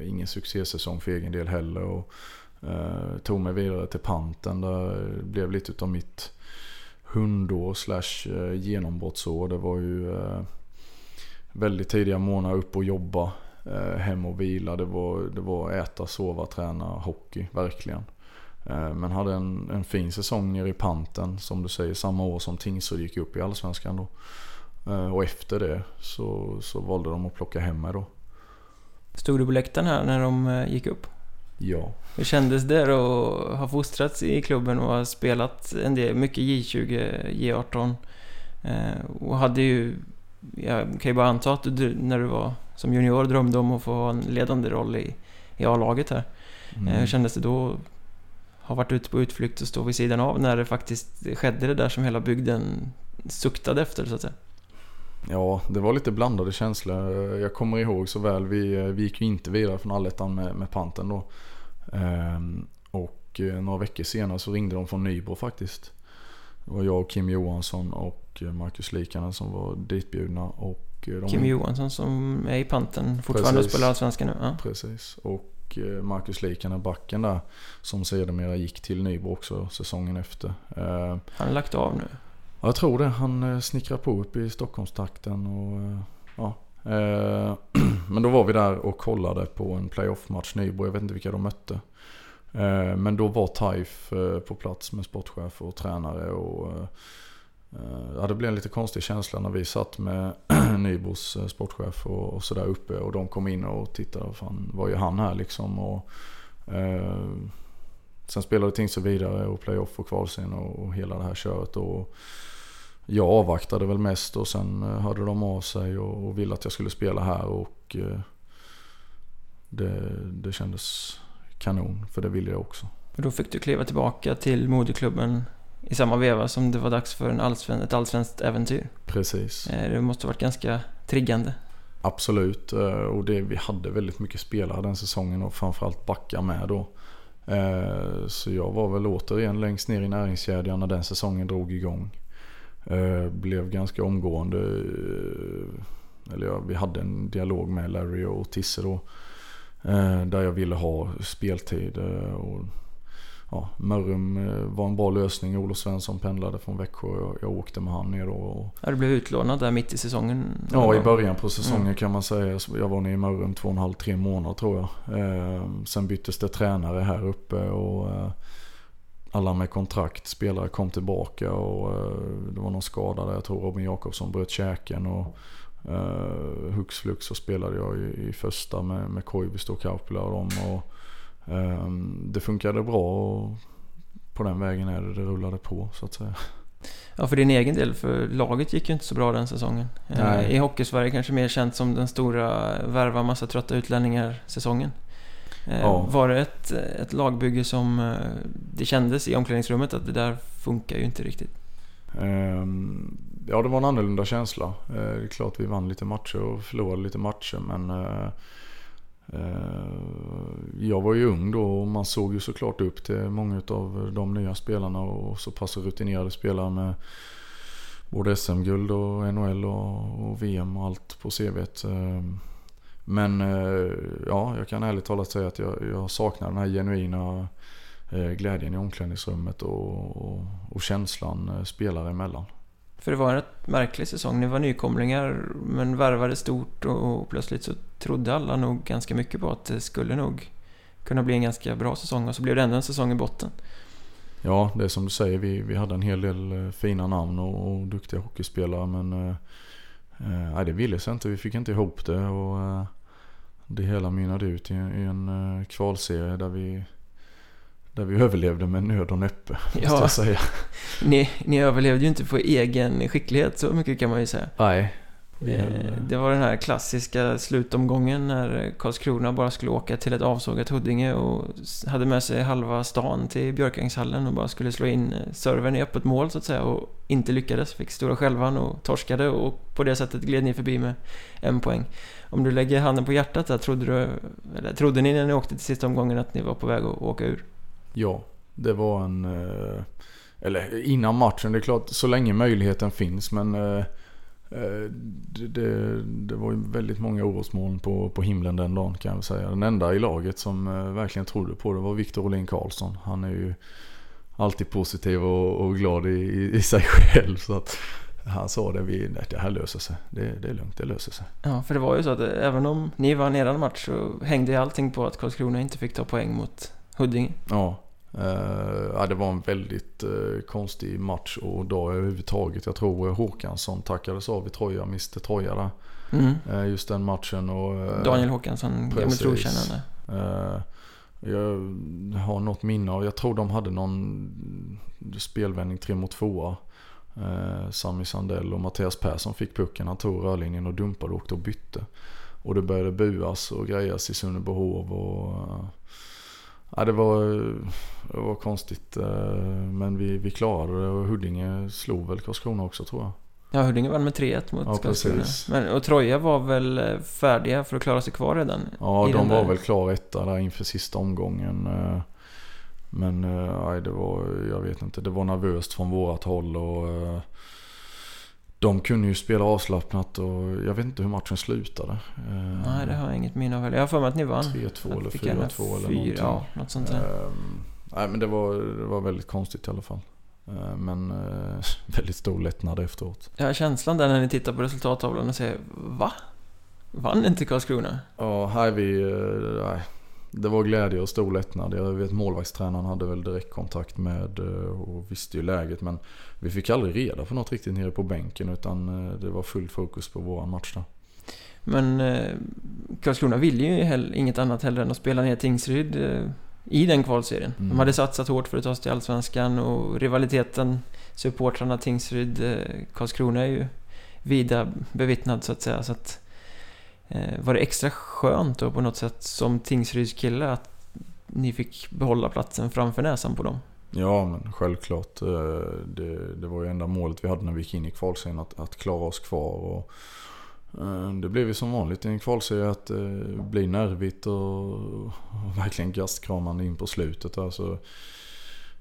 S2: ingen succésäsong för egen del heller. Och, Eh, tog mig vidare till panten. Där blev lite utav mitt hundår slash eh, genombrottsår. Det var ju eh, väldigt tidiga månader upp och jobba. Eh, hem och vila. Det var, det var äta, sova, träna, hockey. Verkligen. Eh, men hade en, en fin säsong nere i panten. Som du säger samma år som Tingsryd gick upp i Allsvenskan då. Eh, och efter det så, så valde de att plocka hem mig då.
S1: Stod du på läktaren här när de eh, gick upp?
S2: Ja.
S1: Hur kändes det då att ha fostrats i klubben och ha spelat en del, mycket J20, J18? Eh, och hade ju, jag kan ju bara anta att du när du var som junior drömde om att få ha en ledande roll i, i A-laget här. Mm. Eh, hur kändes det då att ha varit ute på utflykt och stå vid sidan av när det faktiskt skedde det där som hela bygden suktade efter så att säga?
S2: Ja, det var lite blandade känslor. Jag kommer ihåg så väl, vi, vi gick ju inte vidare från allettan med, med panten då. Ehm, och eh, några veckor senare så ringde de från Nybro faktiskt. Det var jag, Kim Johansson och Marcus Likanen som var ditbjudna. Och
S1: eh, de Kim Johansson som är i panten fortfarande och spelar Allsvenskan nu. Ja.
S2: Precis. Och eh, Marcus Likanen, backen där, som sedermera gick till Nybro också säsongen efter.
S1: Ehm, Han har lagt av nu?
S2: Ja, jag tror det. Han snickrar på upp i Stockholmstakten och Eh, Eh, men då var vi där och kollade på en playoff-match Nybro. Jag vet inte vilka de mötte. Eh, men då var Taif eh, på plats med sportchef och tränare. Och, ja, det blev en lite konstig känsla när vi satt med Nybros sportchef och, och sådär uppe. Och de kom in och tittade. Fan, vad gör han här liksom? Och, eh, sen spelade Tingsryd vidare och playoff och kvalscen och, och hela det här köret. Och, jag avvaktade väl mest och sen eh, hörde de av sig och, och ville att jag skulle spela här och eh, det, det kändes kanon för det ville jag också.
S1: Och då fick du kliva tillbaka till moderklubben i samma veva som det var dags för en allsven, ett allsvenskt äventyr.
S2: Precis.
S1: Eh, det måste ha varit ganska triggande.
S2: Absolut, och det, vi hade väldigt mycket spelare den säsongen och framförallt backar med då. Så jag var väl återigen längst ner i näringskedjan när den säsongen drog igång. Eh, blev ganska omgående, eh, eller ja, vi hade en dialog med Larry och Tisse då. Eh, där jag ville ha speltid. Och, ja, Mörrum var en bra lösning. Olof Svensson pendlade från Växjö och jag åkte med han ner då.
S1: Ja, du blev utlånad där mitt i säsongen?
S2: Ja, i början på säsongen mm. kan man säga. Jag var nere i Mörrum två och en halv, tre månader tror jag. Sen byttes det tränare här uppe och alla med kontrakt, spelare kom tillbaka och uh, det var någon skada där. Jag tror Robin Jakobsson bröt käken och uh, hux flux så spelade jag i, i första med, med Koivisto och Kaupila och dem. Och, um, det funkade bra och på den vägen är det, det rullade på så att säga.
S1: Ja, för din egen del, för laget gick ju inte så bra den säsongen. Nej. I Hockeysverige kanske mer känt som den stora värva massa trötta utlänningar-säsongen. Eh, ja. Var det ett, ett lagbygge som eh, det kändes i omklädningsrummet att det där funkar ju inte riktigt?
S2: Ehm, ja, det var en annorlunda känsla. Eh, det är klart vi vann lite matcher och förlorade lite matcher men jag var ju ung då och man såg ju såklart upp till många av de nya spelarna och så pass rutinerade spelare med både SM-guld och NHL och, VM och allt på CVt. Men eh, ja, jag kan ärligt talat säga att jag, jag saknar den här genuina eh, glädjen i omklädningsrummet och, och, och känslan eh, spelare emellan.
S1: För det var en rätt märklig säsong. Ni var nykomlingar men värvade stort och plötsligt så trodde alla nog ganska mycket på att det skulle nog kunna bli en ganska bra säsong och så blev det ändå en säsong i botten.
S2: Ja, det är som du säger. Vi, vi hade en hel del fina namn och, och duktiga hockeyspelare men eh, eh, det ville sig inte. Vi fick inte ihop det och eh, det hela mynnade ut i, en eh, kvalserie där vi där vi överlevde med nöd och näppe, måste ja, jag säga.
S1: Ni, ni överlevde ju inte på egen skicklighet, så mycket kan man ju säga.
S2: Nej.
S1: Eh, det var den här klassiska slutomgången när Karlskrona bara skulle åka till ett avsågat Huddinge och hade med sig halva stan till Björkängshallen och bara skulle slå in eh, servern i öppet mål så att säga och inte lyckades. Fick stora självan och torskade och på det sättet gled ni förbi med en poäng. Om du lägger handen på hjärtat där, trodde, du, eller, trodde ni när ni åkte till sista omgången att ni var på väg att åka ur?
S2: Ja, det var en... Eh, eller innan matchen, det är klart så länge möjligheten finns men det, det, det, var ju väldigt många orosmoln på, på himlen den dagen kan jag säga. Den enda i laget som verkligen trodde på det var Viktor Olin Karlsson. Han är ju alltid positiv och, och glad i, i, sig själv. Så att han sa det, vi, nej, det här löser sig. Det, det är lugnt, det löser sig.
S1: Ja, för det var ju så att även om ni vann eran match så hängde allting på att Karlskrona inte fick ta poäng mot Huddinge.
S2: Ja, ja, det var en väldigt uh, konstig match och dag överhuvudtaget. Jag tror uh, Håkansson tackades av i Troja, Mr Troja där. Mm. Just den matchen och...
S1: Daniel Håkansson, gammal trotjänande.
S2: jag har något minne av, jag tror de hade någon spelvändning 3 mot 2 Sami Sandell och Mattias Persson fick pucken. Han tog rörlinjen och dumpade och åkte och bytte. Och det började buas och grejas i Sunnebyhov och Ja, det var, det var konstigt. Eh, men vi, vi klarade det och Huddinge slog väl Karlskrona också tror jag.
S1: Ja, Huddinge vann med 3-1 mot ja, Karlskrona. Men, och Troja var väl eh, färdiga för att klara sig kvar redan?
S2: Ja, de var där... väl klara etta där inför sista omgången. Eh, men nej, det var, jag vet inte, det var nervöst från vårat håll och de kunde ju spela avslappnat och jag vet inte hur matchen slutade.
S1: Eh, Nej, det har jag inget minne av heller. Jag har för mig att ni vann.
S2: 3-2 eller 4-2 eller någonting.
S1: Ja, något sånt där.
S2: Um, nej, men det var, det var väldigt konstigt i alla fall. Uh, men uh, väldigt stor lättnad efteråt.
S1: Ja, känslan där när ni tittar på resultattavlan och säger Va? Vann inte Karlskrona?
S2: Ja, här vi... Nej det var glädje och stor lättnad. Jag vet målvaktstränaren hade väl direktkontakt med eh, och visste ju läget. Men vi fick aldrig reda på något riktigt nere på bänken utan eh, det var full fokus på våran match då.
S1: Men eh, Karlskrona ville ju inget annat heller än att spela ner Tingsryd eh, i den kvalserien. Mm. De hade satsat hårt för att ta sig till Allsvenskan och rivaliteten supportrarna Tingsryd, eh, är ju vida bevittnad så att säga. Så att, var det extra skönt då på något sätt som Tingsryds kille att ni fick behålla platsen framför näsan på dem?
S2: Ja, men självklart. Eh, det, det var ju enda målet vi hade när vi gick in i kvalserien, att, att klara oss kvar. Och, eh, det blev ju som vanligt i en kvalserie att bli nervigt och, och verkligen gastkramande in på slutet. Alltså,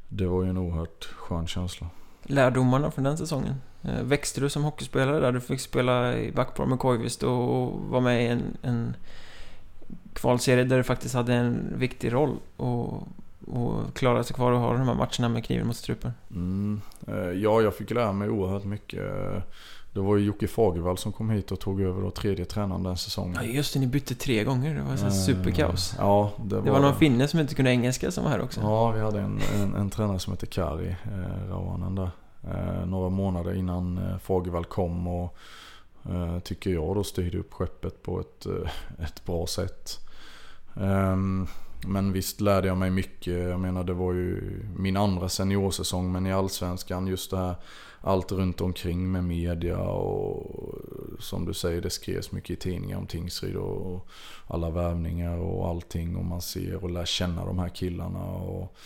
S2: det var ju en oerhört skön känsla.
S1: Lärdomarna från den säsongen? Eh, växte du som hockeyspelare där? Du fick spela i backpar med Koivisto och vara med i en, en kvalserie där du faktiskt hade en viktig roll och, och klara sig kvar och ha de här matcherna med kniven mot strupen.
S2: Mm. Eh, ja, jag fick lära mig oerhört mycket. Det var ju Jocke Fagervall som kom hit och tog över då tredje tränaren den säsongen.
S1: Ja just det, ni bytte tre gånger. Det var så uh, superkaos.
S2: Ja, det var...
S1: det var någon finne som inte kunde engelska som var här också.
S2: Ja, vi hade en, en, en tränare som hette Kari eh, Rauhanen där. Eh, några månader innan eh, Fagervall kom och eh, tycker jag då styrde upp skeppet på ett, eh, ett bra sätt. Ehm, men visst lärde jag mig mycket. Jag menar det var ju min andra seniorsäsong men i Allsvenskan just det här allt runt omkring med media och som du säger det skrevs mycket i tidningar om Tingsryd och alla värvningar och allting och man ser och lär känna de här killarna. Och,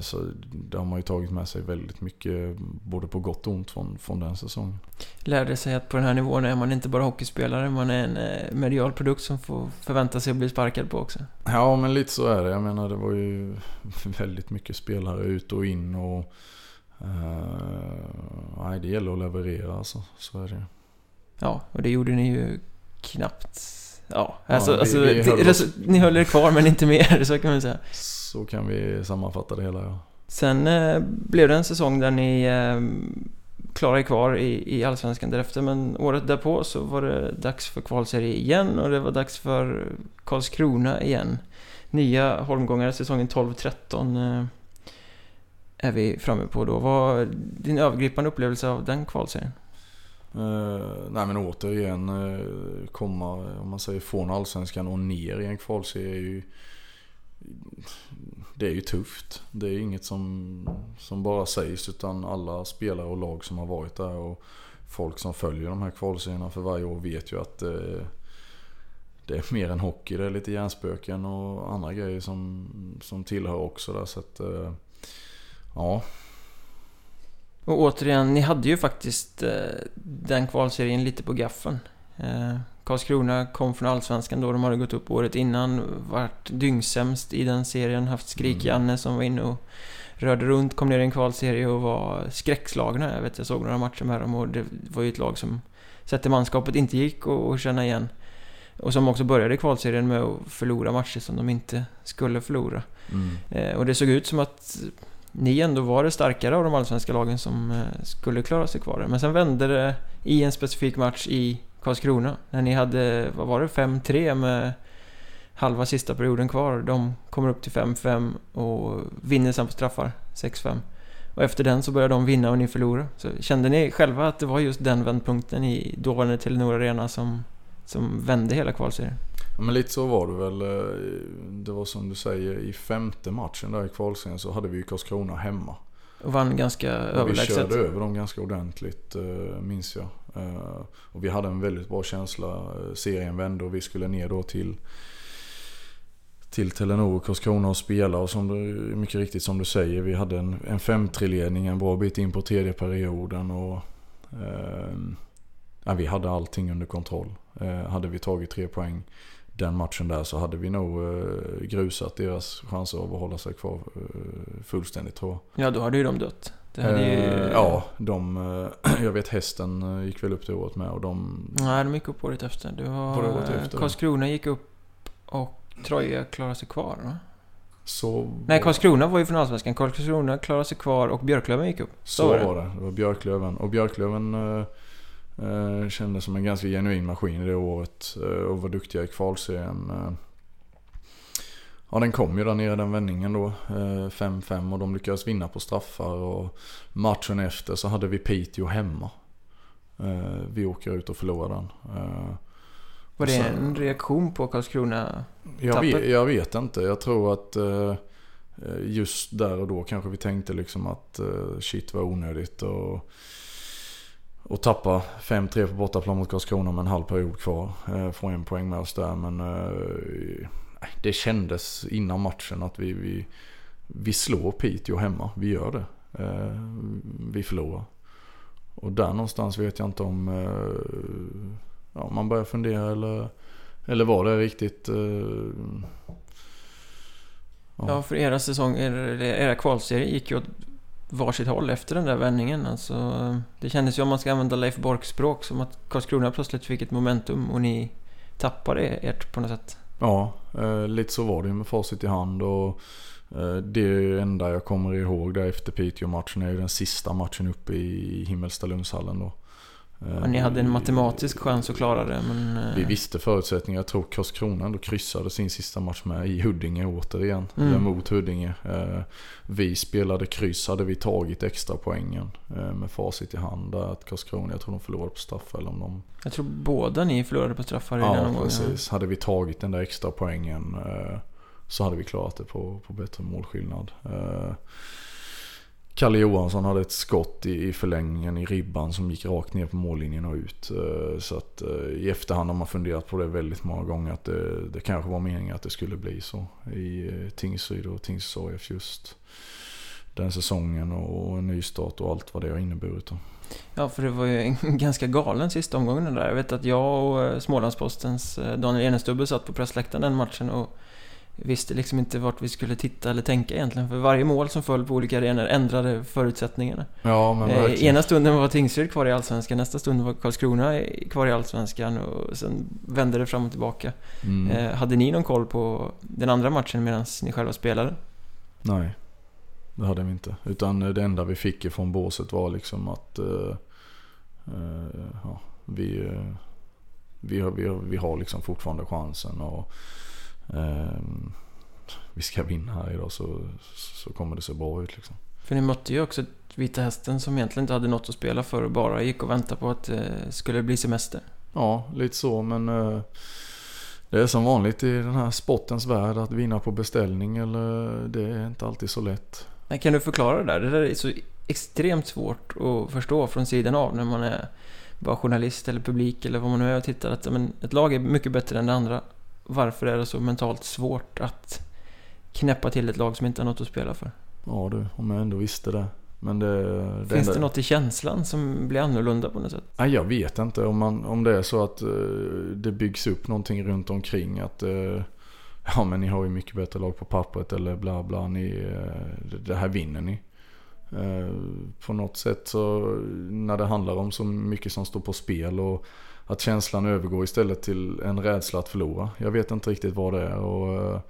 S2: så det har man ju tagit med sig väldigt mycket både på gott och ont från, från den säsongen.
S1: Lärde sig att på den här nivån är man inte bara hockeyspelare, man är en eh, medial produkt som får förvänta sig att bli sparkad på också.
S2: Ja men lite så är det. Jag menar det var ju väldigt mycket spelare ut och in och Uh, nej, det gäller att leverera alltså. Så är det
S1: Ja, och det gjorde ni ju knappt Ja, alltså,
S2: vi-
S1: alltså
S2: vi höll
S1: det-
S2: oss-
S1: ni höll er kvar men inte mer, så kan man säga.
S2: Så kan vi sammanfatta det hela ja.
S1: Sen eh, blev det en säsong där ni eh, klarade kvar i, i Allsvenskan därefter, men året därpå så var det dags för kvalserie igen och det var dags för Karlskrona igen. Nya holmgångare säsongen 12-13 eh, är vi framme på då. Vad var din övergripande upplevelse av den kvalserien?
S2: Eh, nej men återigen eh, komma, om man säger från allsvenskan och ner i en kvalserie är ju det är ju tufft. Det är inget som, som bara sägs utan alla spelare och lag som har varit där och folk som följer de här kvalserierna för varje år vet ju att det, det är mer än hockey. Det är lite hjärnspöken och andra grejer som, som tillhör också där. Så att, eh, ja,
S1: Och återigen, ni hade ju faktiskt eh, den kvalserien lite på gaffen. Karlskrona kom från Allsvenskan då, de hade gått upp året innan, varit dyngsämst i den serien, haft Skrik-Janne som var inne och rörde runt, kom ner i en kvalserie och var skräckslagna. Jag vet, jag såg några matcher med dem och det var ju ett lag som sett manskapet inte gick att att känna igen. Och som också började kvalserien med att förlora matcher som de inte skulle förlora.
S2: mm.
S1: Eh, och det såg ut som att ni ändå var det starkare av de allsvenska lagen som eh, skulle klara sig kvar. Men sen vände det i en specifik match i Karlskrona. När ni hade, vad var det, 5-3 med halva sista perioden kvar. De kommer upp till 5-5 och vinner sen på straffar, 6-5. Och efter den så började de vinna och ni förlorade. Så kände ni själva att det var just den vändpunkten i dåvarande Telenor Arena som, som vände hela kvalserien?
S2: Ja, men lite så var det väl. eh, Det var som du säger i femte matchen där i kvalserien så hade vi ju Karlskrona hemma.
S1: Och vann ganska
S2: Och vi
S1: överlägset.
S2: körde över dem ganska ordentligt eh, minns jag. Eh, och vi hade en väldigt bra känsla. Eh, serien vände och vi skulle ner då till till Telenor och Karlskrona och spela och som du, mycket riktigt som du säger vi hade en, en 5-3-ledning en bra bit in på tredje perioden och eh, ja, vi hade allting under kontroll. Eh, hade vi tagit tre poäng den matchen där så hade vi nog eh, grusat deras chanser av att hålla sig kvar eh, fullständigt tror jag.
S1: Ja, då hade ju de dött. Det hade ju...
S2: Eh, ja, de, eh, jag vet hästen eh, gick väl upp det året med och de...
S1: Nej, de gick upp året efter. Det var...
S2: Var det året efter?
S1: Karlskrona gick upp och Troja klarade sig kvar, va?
S2: Så
S1: Nej, Karlskrona var ju från Allsvenskan. Karlskrona klarade sig kvar och Björklöven gick upp.
S2: Så var det. Det var Björklöven. Och Björklöven eh, kändes som en ganska genuin maskin det året. Eh, och var duktiga i kvalserien. Eh, ja, den kom ju där nere den vändningen då. Eh, 5-5 och de lyckades vinna på straffar. Och matchen efter så hade vi Piteå hemma. Eh, vi åker ut och förlorar den. Eh,
S1: Var det en reaktion på Karlskrona?
S2: Jag vet, jag vet inte. Jag tror att eh, eh, just där och då kanske vi tänkte liksom att eh, shit var onödigt. Och, och tappa 5-3 på bortaplan mot Karlskrona med en halv period kvar. Eh, få en poäng med oss där. Men eh, det kändes innan matchen att vi, vi, vi slår Piteå hemma. Vi gör det. Eh, vi förlorar. Och där någonstans vet jag inte om eh, ja, man börjar fundera eller eller var det riktigt... eh,
S1: Ja, för era säsong, era, era kvalserier gick ju åt varsitt håll efter den där vändningen. Alltså, det kändes ju om man ska använda Leif Borks språk, som att Karlskrona plötsligt fick ett momentum och ni tappade ert på något sätt.
S2: Ja, eh, lite så var det ju med facit i hand. Och eh, det enda jag kommer ihåg där efter Piteå-matchen är ju den sista matchen uppe i Himmelstalundshallen då. Eh,
S1: Ja, ni hade en matematisk chans att klara det, men... eh,
S2: Vi visste förutsättningar. Jag tror Karlskrona ändå kryssade sin sista match med i Huddinge återigen.
S1: Mm.
S2: Eller mot Huddinge. Eh, Vi spelade kryss. Hade vi tagit extra poängen eh, med facit i hand. Där att Karlskrona, jag tror de förlorade på straffar eller om de
S1: Jag tror båda ni förlorade på straffar i den
S2: Ja,
S1: omgången.
S2: precis. Hade vi tagit den där extra poängen eh, så hade vi klarat det på, på bättre målskillnad. Kalle Johansson hade ett skott i, i förlängningen i ribban som gick rakt ner på mållinjen och ut. Eh, så att eh, i efterhand har man funderat på det väldigt många gånger att det, det kanske var meningen att det skulle bli så i eh, Tingsryd och Tingsryds AIF just den säsongen och en ny start och allt vad det har inneburit.
S1: Ja, för det var ju en ganska galen sista omgången den där. Jag vet att jag och Smålandspostens Daniel Enestubbe satt på pressläktaren den matchen och visste liksom inte vart vi skulle titta eller tänka egentligen. För varje mål som föll på olika arenor ändrade förutsättningarna.
S2: Ja, men
S1: Eh,
S2: verkligen.
S1: ena stunden var Tingsryd kvar i Allsvenskan, nästa stund var Karlskrona kvar i Allsvenskan och sen vände det fram och tillbaka.
S2: Mm.
S1: Eh, hade ni någon koll på den andra matchen medan ni själva spelade?
S2: Nej, det hade vi inte. Utan det enda vi fick ifrån båset var liksom att eh, eh, ja, vi, eh, vi, har, vi, vi har liksom fortfarande chansen och eh, vi ska vinna här idag så, så kommer det se bra ut liksom.
S1: För ni mötte ju också Vita Hästen som egentligen inte hade något att spela för och bara gick och väntade på att det skulle bli semester.
S2: Ja, lite så men eh, det är som vanligt i den här sportens värld att vinna på beställning eller det är inte alltid så lätt.
S1: Men kan du förklara det där? Det där är så extremt svårt att förstå från sidan av när man är bara journalist eller publik eller vad man nu är och tittar. Att men, ett lag är mycket bättre än det andra. Varför är det så mentalt svårt att knäppa till ett lag som inte har något att spela för?
S2: Ja du, om jag ändå visste det. Men det, det
S1: Finns det något i känslan som blir annorlunda på något sätt?
S2: Nej, jag vet inte om, man, om det är så att eh, det byggs upp någonting runt omkring. Att eh, ja men ni har ju mycket bättre lag på pappret eller bla bla. Ni, eh, det- det här vinner ni. Eh, på något sätt så när det handlar om så mycket som står på spel och att känslan övergår istället till en rädsla att förlora. Jag vet inte riktigt vad det är. Och, eh,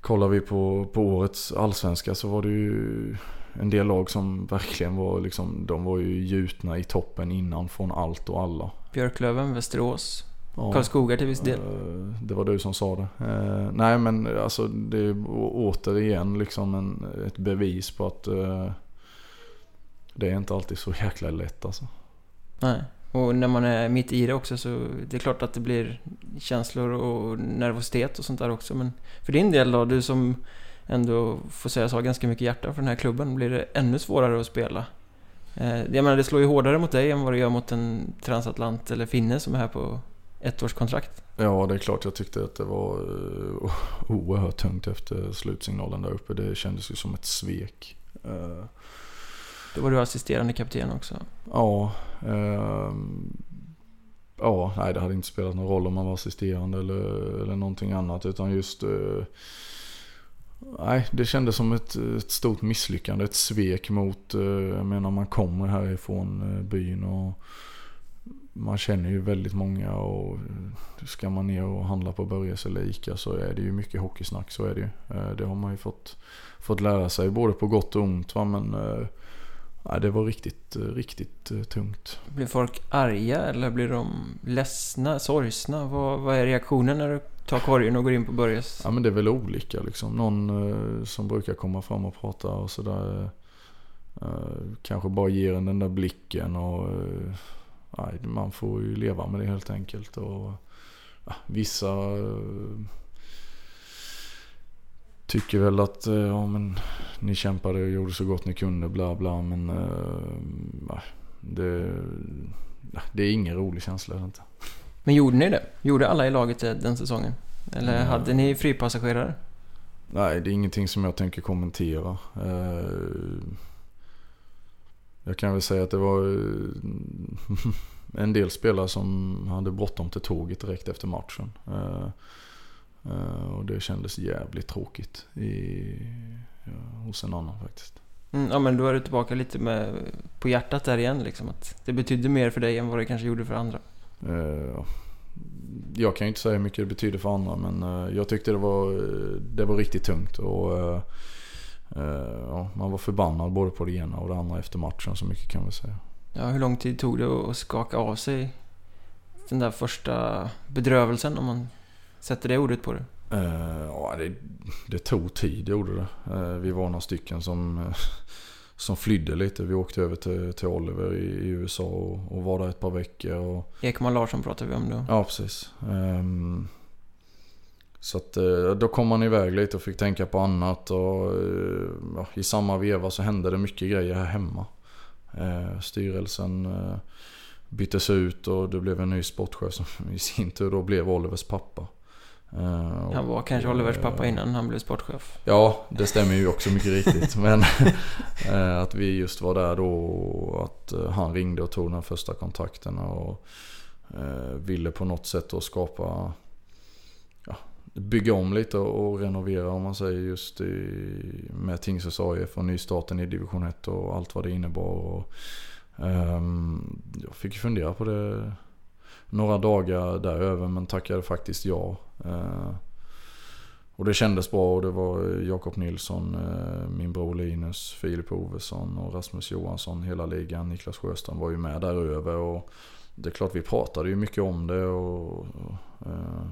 S2: kollar vi på, på årets allsvenska så var det ju en del lag som verkligen var liksom, de var ju gjutna i toppen innan från allt och alla.
S1: Björklöven, Västerås,
S2: Ja.
S1: Karlskoga till viss del.
S2: Eh, Det var du som sa det. Eh, nej men alltså det är återigen liksom en, ett bevis på att det är inte alltid så jäkla lätt alltså.
S1: Nej. Och när man är mitt i det också så det är klart att det blir känslor och nervositet och sånt där också. Men för din del då, du som ändå får sägas ha ganska mycket hjärta för den här klubben, blir det ännu svårare att spela? Eh, Jag menar, det slår ju hårdare mot dig än vad det gör mot en transatlant eller finne som är här på ettårskontrakt.
S2: Ja det är klart jag tyckte att det var eh, oerhört tungt efter slutsignalen där uppe. Det kändes ju som ett svek. Eh,
S1: Då var du assisterande kapten också.
S2: Ja, Ehm, ja, nej det hade inte spelat någon roll om man var assisterande eller, eller någonting annat. Utan just, eh, nej det kändes som ett, ett stort misslyckande. Ett svek mot, eh, jag menar man kommer härifrån eh, byn och man känner ju väldigt många och ska man ner och handla på Börjes eller Ica så är det ju mycket hockeysnack. Så är det ju. Det har man ju fått, fått lära sig både på gott och ont. Va? Men nej, det var riktigt, eh, riktigt eh, tungt.
S1: Blir folk arga eller blir de ledsna, sorgsna? Vad, vad är reaktionen när du tar korgen och går in på Börjes?
S2: Ja men det är väl olika liksom. Någon eh, som brukar komma fram och prata och sådär. Kanske bara ger en den där blicken och man får ju leva med det helt enkelt. Och, ja, vissa tycker väl att eh, ja, men, ni kämpade och gjorde så gott ni kunde bla bla men eh, det, det är ingen rolig känsla. Inte.
S1: Men gjorde ni det? Gjorde alla i laget det den säsongen? Eller
S2: Mm.
S1: hade ni fripassagerare?
S2: Nej, det är ingenting som jag tänker kommentera. Eh, Jag kan väl säga att det var eh, en del spelare som hade bråttom till tåget direkt efter matchen. Eh, Och det kändes jävligt tråkigt i, ja, hos en annan faktiskt.
S1: Mm, ja men då är du tillbaka lite med på hjärtat där igen liksom. Att det betydde mer för dig än vad det kanske gjorde för andra.
S2: Eh, Jag kan ju inte säga hur mycket det betyder för andra men eh, jag tyckte det var, det var riktigt tungt. Och, eh, ja, man var förbannad både på det ena och det andra efter matchen så mycket kan vi säga.
S1: Ja, hur lång tid tog det att skaka av sig den där första bedrövelsen om man sätter det ordet på det?
S2: Eh, ja, det, det tog tid, gjorde det. Eh, vi var några stycken som, eh, som flydde lite. Vi åkte över till, till Oliver i, i USA och, och var där ett par veckor. Och,
S1: Ekman Larsson pratar vi om då.
S2: ja, precis. Ehm, så att då kom man iväg lite och fick tänka på annat. Och ja, i samma veva så hände det mycket grejer här hemma. Styrelsen byttes ut och det blev en ny sportchef som i sin tur då blev Olivers pappa. Och-
S1: Han var kanske Olivers pappa
S2: eh,
S1: innan han blev sportchef.
S2: Ja, det stämmer ju också mycket riktigt. Men eh, att vi just var där då och att han ringde och tog den första kontakten och ville på något sätt då skapa ja, bygga om lite och renovera om man säger just i, med Tingsryds AIF och nystarten i division 1 och allt vad det innebar. Och, um, jag fick fundera på det några dagar däröver men tackade faktiskt ja. Eh, och det kändes bra. Och det var Jakob Nilsson, eh, min bror Linus, Filip Ovesson och Rasmus Johansson, hela ligan. Niklas Sjöström var ju med där över. Och det är klart vi pratade ju mycket om det. Och, och eh,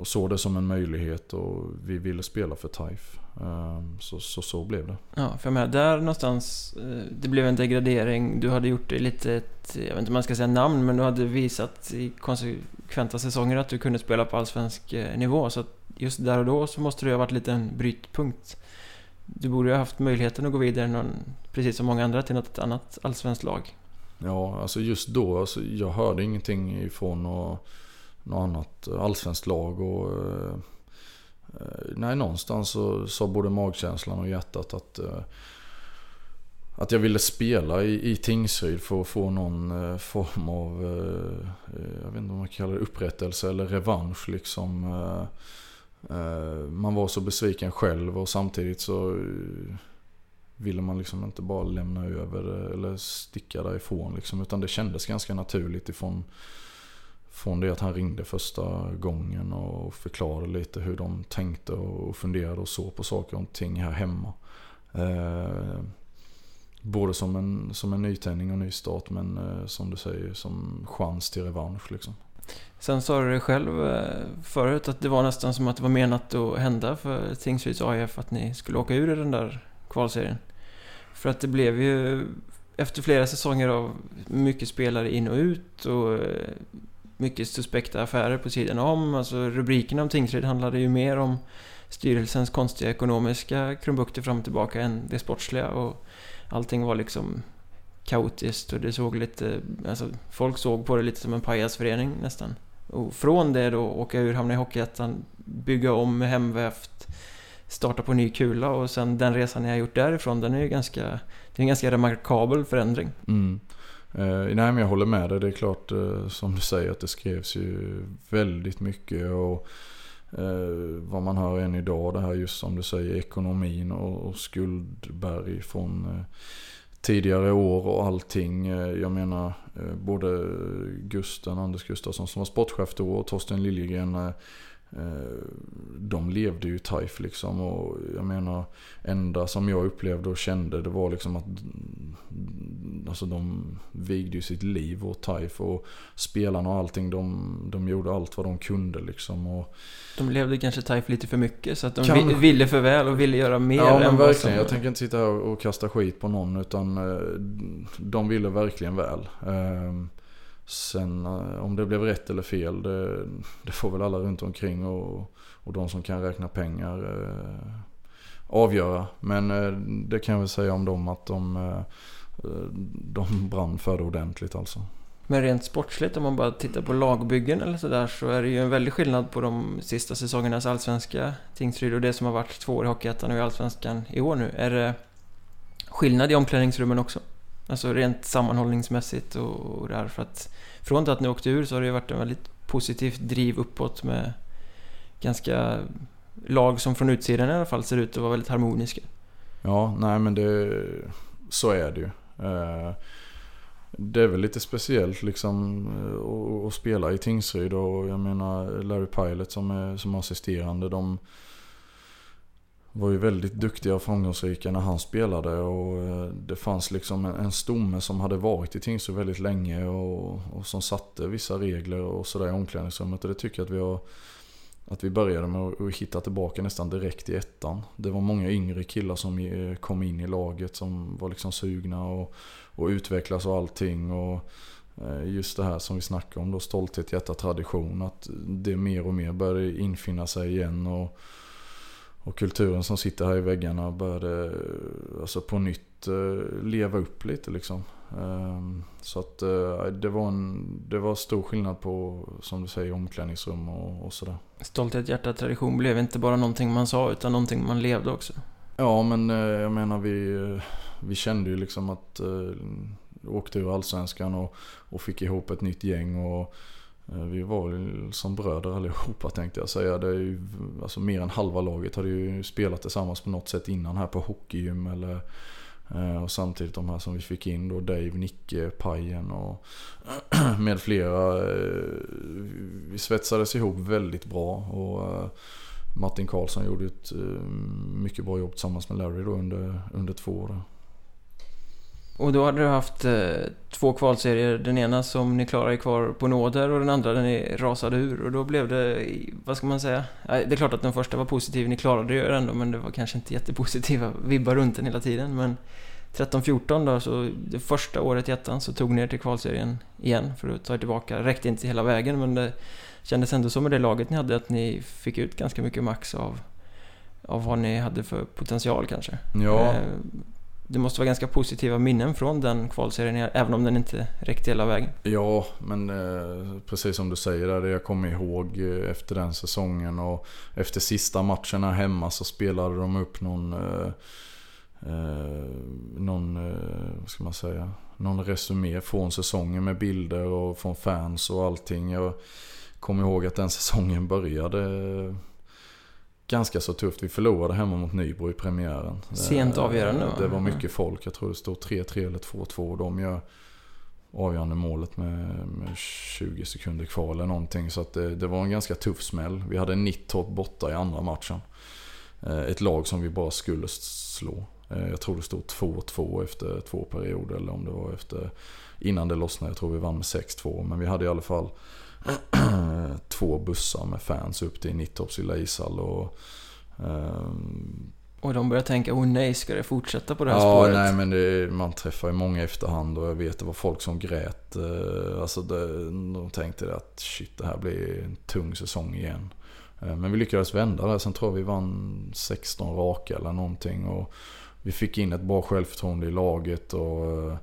S2: och såg det som en möjlighet och vi ville spela för TAIF. Ehm, så, så, så blev det.
S1: Ja, för med där någonstans, eh, det blev en degradering. Du hade gjort det lite ett, jag vet inte om man ska säga namn, men du hade visat i konsekventa säsonger att du kunde spela på allsvensk eh, nivå. Så just där och då så måste det ha varit lite en brytpunkt. Du borde ha haft möjligheten att gå vidare, någon, precis som många andra, till något annat allsvenskt lag.
S2: Ja, alltså just då, alltså, jag hörde ingenting ifrån och något annat allsvenskt lag. Och, eh, nej, någonstans så sa både magkänslan och hjärtat att, eh, att jag ville spela i, i Tingsryd för att få någon eh, form av, eh, eh, jag vet inte om man kallar det upprättelse eller revansch liksom. Eh, man var så besviken själv och samtidigt så ville man liksom inte bara lämna över eller sticka därifrån liksom. Utan det kändes ganska naturligt ifrån från det att han ringde första gången och förklarade lite hur de tänkte och funderade och såg på saker och ting här hemma. Eh, både som en, som en nytändning och nystart men eh, som du säger som chans till revansch liksom.
S1: Sen sa du det själv eh, förut att det var nästan som att det var menat att hända för Tingsryds AIF att ni skulle åka ur i den där kvalserien. För att det blev ju efter flera säsonger av mycket spelare in och ut och eh, mycket suspekta affärer på sidan om. Alltså rubrikerna om Tingsryd handlade ju mer om styrelsens konstiga ekonomiska krumbukter fram och tillbaka än det sportsliga. Och allting var liksom kaotiskt och det såg lite... Alltså folk såg på det lite som en pajasförening nästan. Och från det då åka ur, hamna i Hockeyettan, bygga om med hemvävt, starta på ny kula och sen den resan jag har gjort därifrån, den är ju ganska... Det är en ganska remarkabel förändring.
S2: Mm. Eh, nej men jag håller med dig. Det är klart eh, som du säger att det skrevs ju väldigt mycket. Och eh, vad man hör än idag det här just som du säger ekonomin och, och skuldberg från eh, tidigare år och allting. Eh, jag menar eh, både Gusten, Anders Gustafsson som var sportchef då och Torsten Liljegren Eh, de levde ju TAIF liksom och jag menar enda som jag upplevde och kände det var liksom att alltså de vigde ju sitt liv åt TAIF och spelarna och allting de, de gjorde allt vad de kunde liksom. Och,
S1: de levde kanske TAIF lite för mycket så att de kan... ville för väl och ville göra mer
S2: ja, men verkligen. Som... Jag tänker inte sitta här och kasta skit på någon utan eh, de ville verkligen väl. Sen eh, om det blev rätt eller fel, det, det får väl alla runt omkring och, och de som kan räkna pengar eh, avgöra. Men eh, det kan jag väl säga om dem att de, eh, de brann för det ordentligt alltså.
S1: Men rent sportsligt om man bara tittar på lagbyggen eller sådär så är det ju en väldig skillnad på de sista säsongernas allsvenska Tingsryd och det som har varit två år i Hockeyettan och i Allsvenskan i år nu. Är det skillnad i omklädningsrummen också? Alltså rent sammanhållningsmässigt och, det här för att från det att ni åkte ur så har det ju varit en väldigt positivt driv uppåt med ganska lag som från utsidan i alla fall ser ut att vara väldigt harmoniska.
S2: Ja, nej men det, så är det ju. Eh, det är väl lite speciellt liksom eh, att spela i Tingsryd och jag menar Larry Pilot som är som assisterande. De, var ju väldigt duktiga och framgångsrika när han spelade och eh, det fanns liksom en stomme som hade varit i Tingsryd väldigt länge och, och som satte vissa regler och sådär i omklädningsrummet och det tycker jag att vi har att vi började med att hitta tillbaka nästan direkt i ettan. Det var många yngre killar som eh, kom in i laget som var liksom sugna och, och utvecklas och allting. Och eh, just det här som vi snackade om då, stolthet, hjärta, tradition. Att det mer och mer började infinna sig igen. Och, och kulturen som sitter här i väggarna började alltså på nytt eh, leva upp lite liksom. Ehm, så att eh, det var, en, det var stor skillnad på, som du säger, omklädningsrum och, och sådär.
S1: Stolthet, hjärta, tradition blev inte bara någonting man sa utan någonting man levde också.
S2: Ja, men eh, jag menar vi, vi kände ju liksom att åkte ur allsvenskan och, och fick ihop ett nytt gäng och Eh, Eh, vi var väl som bröder allihopa tänkte jag säga. Det är ju, alltså mer än halva laget hade ju spelat tillsammans på något sätt innan här på hockeygym eller eh, och samtidigt de här som vi fick in då, Dave, Nicke, Pajen och med flera. Eh, vi svetsades ihop väldigt bra och Martin Karlsson gjorde ett mycket bra jobb tillsammans med Larry då under, under två år.
S1: Och då hade du haft eh, två kvalserier. Den ena som ni klarade kvar på nåder och den andra där ni rasade ur. Och då blev det, vad ska man säga? Det är klart att den första var positiv, ni klarade det ändå men det var kanske inte jättepositiva vibbar runt den hela tiden. Men 13-14 då, så det första året i ettan så tog ni er till kvalserien igen för att ta er tillbaka. Räckte inte hela vägen men det kändes ändå som med det laget ni hade att ni fick ut ganska mycket max av, av vad ni hade för potential kanske.
S2: Ja. Eh,
S1: det måste vara ganska positiva minnen från den kvalserien, även om den inte räckte hela vägen.
S2: Ja, men eh, precis som du säger där, det jag kommer ihåg eh, efter den säsongen och efter sista matcherna hemma så spelade de upp någon, eh, eh någon, eh, vad ska man säga, någon resumé från säsongen med bilder och från fans och allting. Jag kommer ihåg att den säsongen började eh, ganska så tufft. Vi förlorade hemma mot Nybro i premiären.
S1: Sent avgörande va?
S2: Det var mycket folk. Jag tror det stod 3-3 eller 2-2. De gör avgörande målet med, med 20 sekunder kvar eller någonting. Så det, det, var en ganska tuff smäll. Vi hade Nittorp borta i andra matchen. Eh, ett lag som vi bara skulle slå. Eh, jag tror det stod 2-2 efter två perioder eller om det var efter innan det lossnade. Jag tror vi vann med 6-2. Men vi hade i alla fall två bussar med fans upp till Nittorps lilla ishall. Och,
S1: um, och de börjar tänka, oh nej, ska det fortsätta på det här
S2: ja,
S1: spåret?
S2: Ja, nej men det, man träffar ju många efterhand och jag vet det var folk som grät. Eh, alltså det, de tänkte att shit, det här blir en tung säsong igen. Eh, men vi lyckades vända det. Sen tror jag vi vann 16 raka eller någonting. Och vi fick in ett bra självförtroende i laget. och Ehm,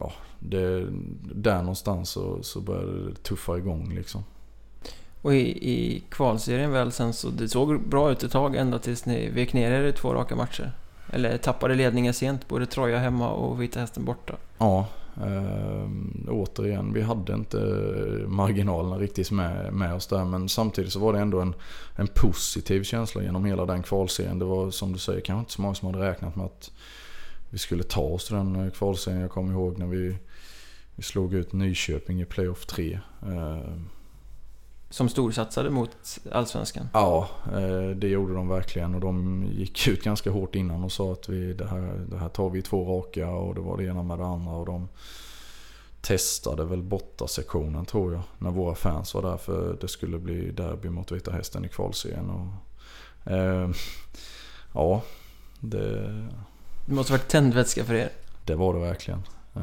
S2: ja, det, där någonstans så, så började det tuffa igång liksom.
S1: Och i, i kvalserien väl sen så det såg bra ut ett tag ända tills ni vek ner er i två raka matcher. Eller tappade ledningen sent, både Troja hemma och Vita Hästen borta.
S2: Ja, äh, återigen, vi hade inte marginalerna riktigt med, med oss där. Men samtidigt så var det ändå en, en positiv känsla genom hela den kvalserien. Det var som du säger, kanske inte så många som hade räknat med att vi skulle ta oss till den eh, kvalserien. Jag kommer ihåg när vi, vi slog ut Nyköping i playoff 3. Eh,
S1: Som storsatsade mot Allsvenskan?
S2: Ja, eh, det gjorde de verkligen. Och de gick ut ganska hårt innan och sa att vi, det, här, det här tar vi två raka och det var det ena med det andra. Och de testade väl borta sektionen tror jag. När våra fans var där för det skulle bli derby mot Vita Hästen i kvalserien. Och, eh, ja, det,
S1: det måste varit tändvätska för er.
S2: Det var det verkligen. Eh,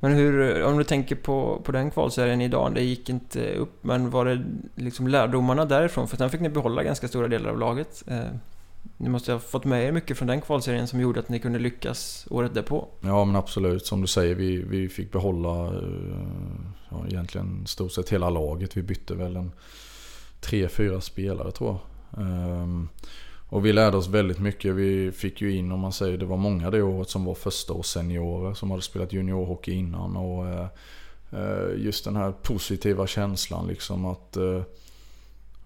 S1: men hur, om du tänker på, på den kvalserien idag, det gick inte upp, men var det liksom lärdomarna därifrån? För sen fick ni behålla ganska stora delar av laget. Eh, ni måste ha fått med er mycket från den kvalserien som gjorde att ni kunde lyckas året därpå.
S2: Ja men absolut, som du säger, vi, vi fick behålla eh, ja, egentligen stort sett hela laget. Vi bytte väl en tre, fyra spelare tror jag. Och vi lärde oss väldigt mycket. Vi fick ju in, om man säger, det var många det året som var första och seniorer som hade spelat juniorhockey innan. Och eh, eh, just den här positiva känslan liksom att eh,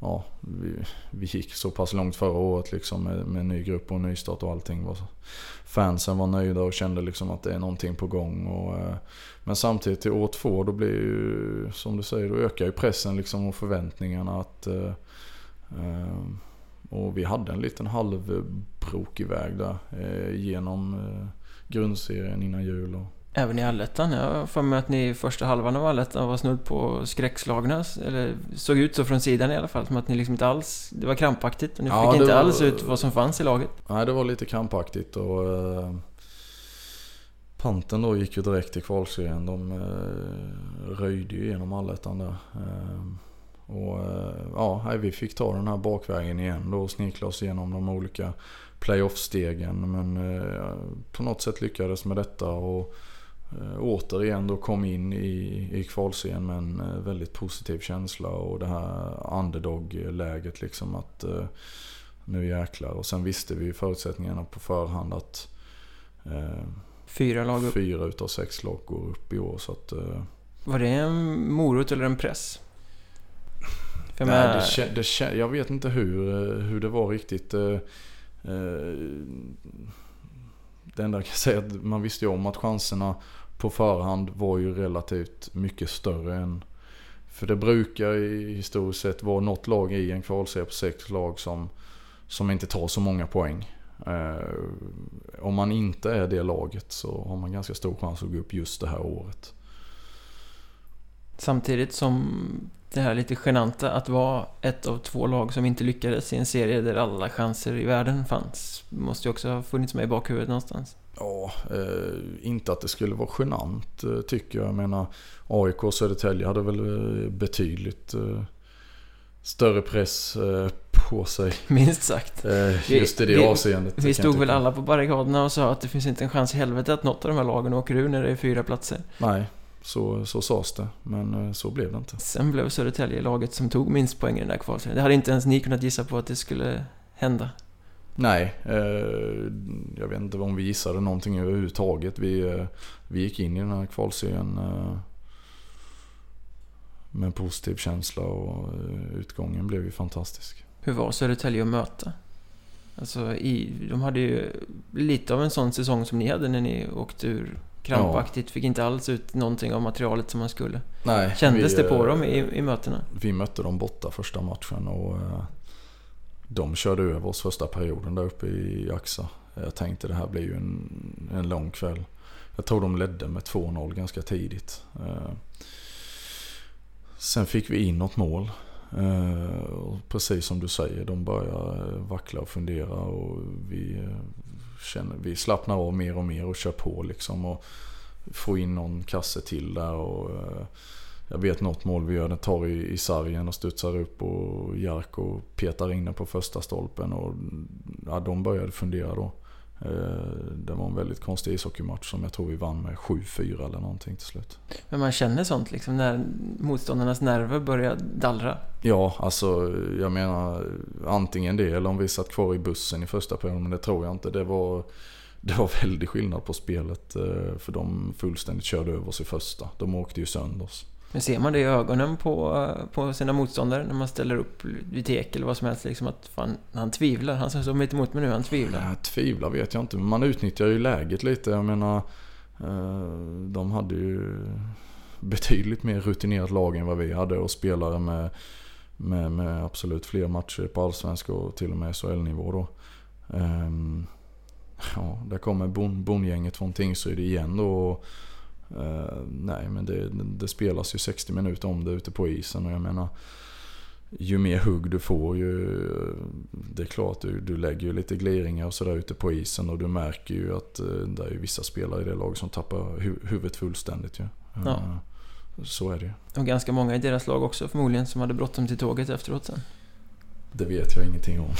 S2: ja, vi, vi gick så pass långt förra året liksom med, med ny grupp och nystart och allting. Var, fansen var nöjda och kände liksom att det är någonting på gång. Och, eh, men samtidigt till år två då blir ju, som du säger, då ökar ju pressen liksom och förväntningarna att eh, och vi hade en liten halvbrokig väg där eh, genom eh, grundserien innan jul. Och...
S1: Även i allettan? Jag har för mig att ni i första halvan av allettan var snudd på skräckslagna. Eller såg ut så från sidan i alla fall. Som att ni liksom inte alls... Det var krampaktigt och ni ja, fick inte var... alls ut vad som fanns i laget.
S2: Nej, det var lite krampaktigt och... Eh... Panten då gick ju direkt till kvalserien. De eh, röjde ju igenom allettan där. Eh, och eh, ja, vi fick ta den här bakvägen igen då och snikla oss igenom de olika playoff-stegen. Men eh, på något sätt lyckades med detta och eh, återigen då kom in i, i kvalserien med en väldigt positiv känsla och det här underdog-läget liksom att nu jäklar. Och sen visste vi förutsättningarna på förhand att
S1: fyra lag upp.
S2: Fyra utav sex lag går upp i år. Så att,
S1: Var det en morot eller en press?
S2: För Nej, med... det, det, jag vet inte hur, eh, hur det var riktigt. Eh, eh, det enda jag kan säga är att man visste ju om att chanserna på förhand var ju relativt mycket större än... För det brukar i historiskt sett vara något lag i en kvalserie på sex lag som, som inte tar så många poäng. om man inte är det laget så har man ganska stor chans att gå upp just det här året.
S1: Samtidigt som det här lite genanta att vara ett av två lag som inte lyckades i en serie där alla chanser i världen fanns. Måste ju också ha funnits med i bakhuvudet någonstans.
S2: Ja, eh, inte att det skulle vara genant eh, tycker jag. Jag menar AIK och Södertälje hade väl eh, betydligt eh, större press eh, på sig.
S1: Minst sagt.
S2: Just i det vi, avseendet.
S1: Vi stod väl alla på barrikaderna och sa att det finns inte en chans i helvete att något av de här lagen åker ur när det är fyra platser.
S2: Nej, så, så sades det, men eh, så blev det inte.
S1: Sen blev Södertälje laget som tog minst poäng i den där kvalserien. Det hade inte ens ni kunnat gissa på att det skulle hända.
S2: Nej, eh, jag vet inte om vi gissade någonting överhuvudtaget. Vi, eh, vi gick in i den här kvalserien eh, med en positiv känsla och eh, utgången blev ju fantastisk.
S1: Hur var Södertälje att möta? Alltså, i, de hade ju lite av en sån säsong som ni hade när ni åkte ur krampaktigt. Fick inte alls ut någonting av materialet som man skulle.
S2: Nej,
S1: Kändes vi, det på dem i, i mötena?
S2: Vi mötte dem borta första matchen och eh, de körde över oss första perioden där uppe i Axa. Jag tänkte det här blir ju en, en lång kväll. Jag tror de ledde med 2-0 ganska tidigt. Eh, sen fick vi in något mål. Eh, precis som du säger, de börjar vackla och fundera och vi känner, vi slappnar av mer och mer och kör på liksom. Och får in någon kasse till där och eh, jag vet något mål vi gör, den tar i, i sargen och studsar upp och Jarko petar in den på första stolpen och ja, de började fundera då. Eh, det var en väldigt konstig ishockeymatch som jag tror vi vann med 7-4 eller någonting till slut.
S1: Men man känner sånt liksom när motståndarnas nerver börjar dallra?
S2: Ja, alltså jag menar antingen det eller om vi satt kvar i bussen i första perioden, men det tror jag inte. Det var, det var väldigt skillnad på spelet eh, för de fullständigt körde över oss i första. De åkte ju sönder oss.
S1: Men ser man det i ögonen på, på sina motståndare när man ställer upp vid tek eller vad som helst? Liksom att fan, han tvivlar. Han som står mitt emot mig nu, han tvivlar.
S2: Ja, tvivlar vet jag inte. Men man utnyttjar ju läget lite. Jag menar, eh, de hade ju betydligt mer rutinerat lag än vad vi hade och spelare med, med, med absolut fler matcher på allsvenska och till och med SHL-nivå då. Ehm, ja, där kommer bondgänget från Tingsryd igen då. Och, nej, men det, det, spelas ju 60 minuter om det ute på isen och jag menar ju mer hugg du får ju, det är klart du, du lägger ju lite gliringar och sådär ute på isen och du märker ju att uh, det är ju vissa spelare i det laget som tappar hu huvudet fullständigt ju. Ja. Uh, så är det ju.
S1: Och ganska många i deras lag också förmodligen som hade bråttom till tåget efteråt sen.
S2: Det vet jag ingenting om.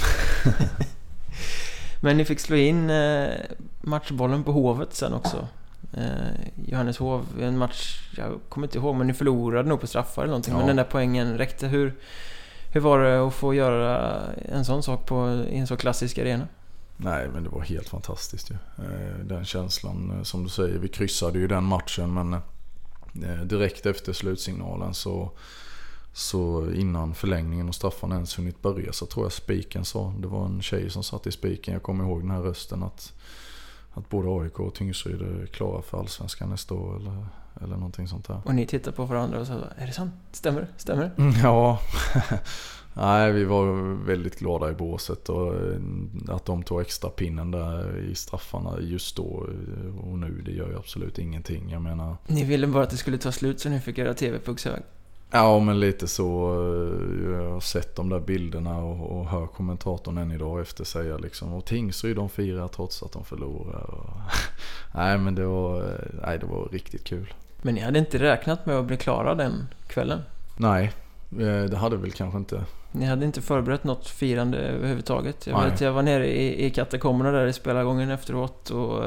S1: Men ni fick slå in matchbollen på Hovet sen också. Eh, Johanneshov, en match, jag kommer inte ihåg, men ni förlorade nog på straffar eller någonting. Ja. Men den där poängen räckte. Hur, hur var det att få göra en sån sak på, i en så klassisk arena?
S2: Nej, men det var helt fantastiskt ju. Eh, den känslan, eh, som du säger, vi kryssade ju den matchen men eh, direkt efter slutsignalen så så innan förlängningen och straffarna ens hunnit börja så tror jag spiken sa, det var en tjej som satt i spiken, jag kommer ihåg den här rösten att att både AIK och Tingsryd är klara för Allsvenskan nästa år eller, eller någonting sånt där.
S1: Och ni tittar på varandra och så är det sant? Stämmer det? Stämmer det?
S2: Mm, ja. Nej, vi var väldigt glada i båset och eh, att de tog extra pinnen där i straffarna just då och nu, det gör ju absolut ingenting. Jag menar...
S1: Ni ville bara att det skulle ta slut så ni fick era TV-puckshög?
S2: Ja, men lite så. Eh, jag har sett de där bilderna och, och hör kommentatorn än idag efter säga liksom. Och Tingsryd de firar trots att de förlorar. Och, nej, men det var, eh, nej, det var riktigt kul.
S1: Men ni hade inte räknat med att bli klara den kvällen?
S2: Nej, eh, det hade väl kanske inte.
S1: Ni hade inte förberett något firande överhuvudtaget? Jag vet, jag var nere i, i katakomberna där i spelargången efteråt och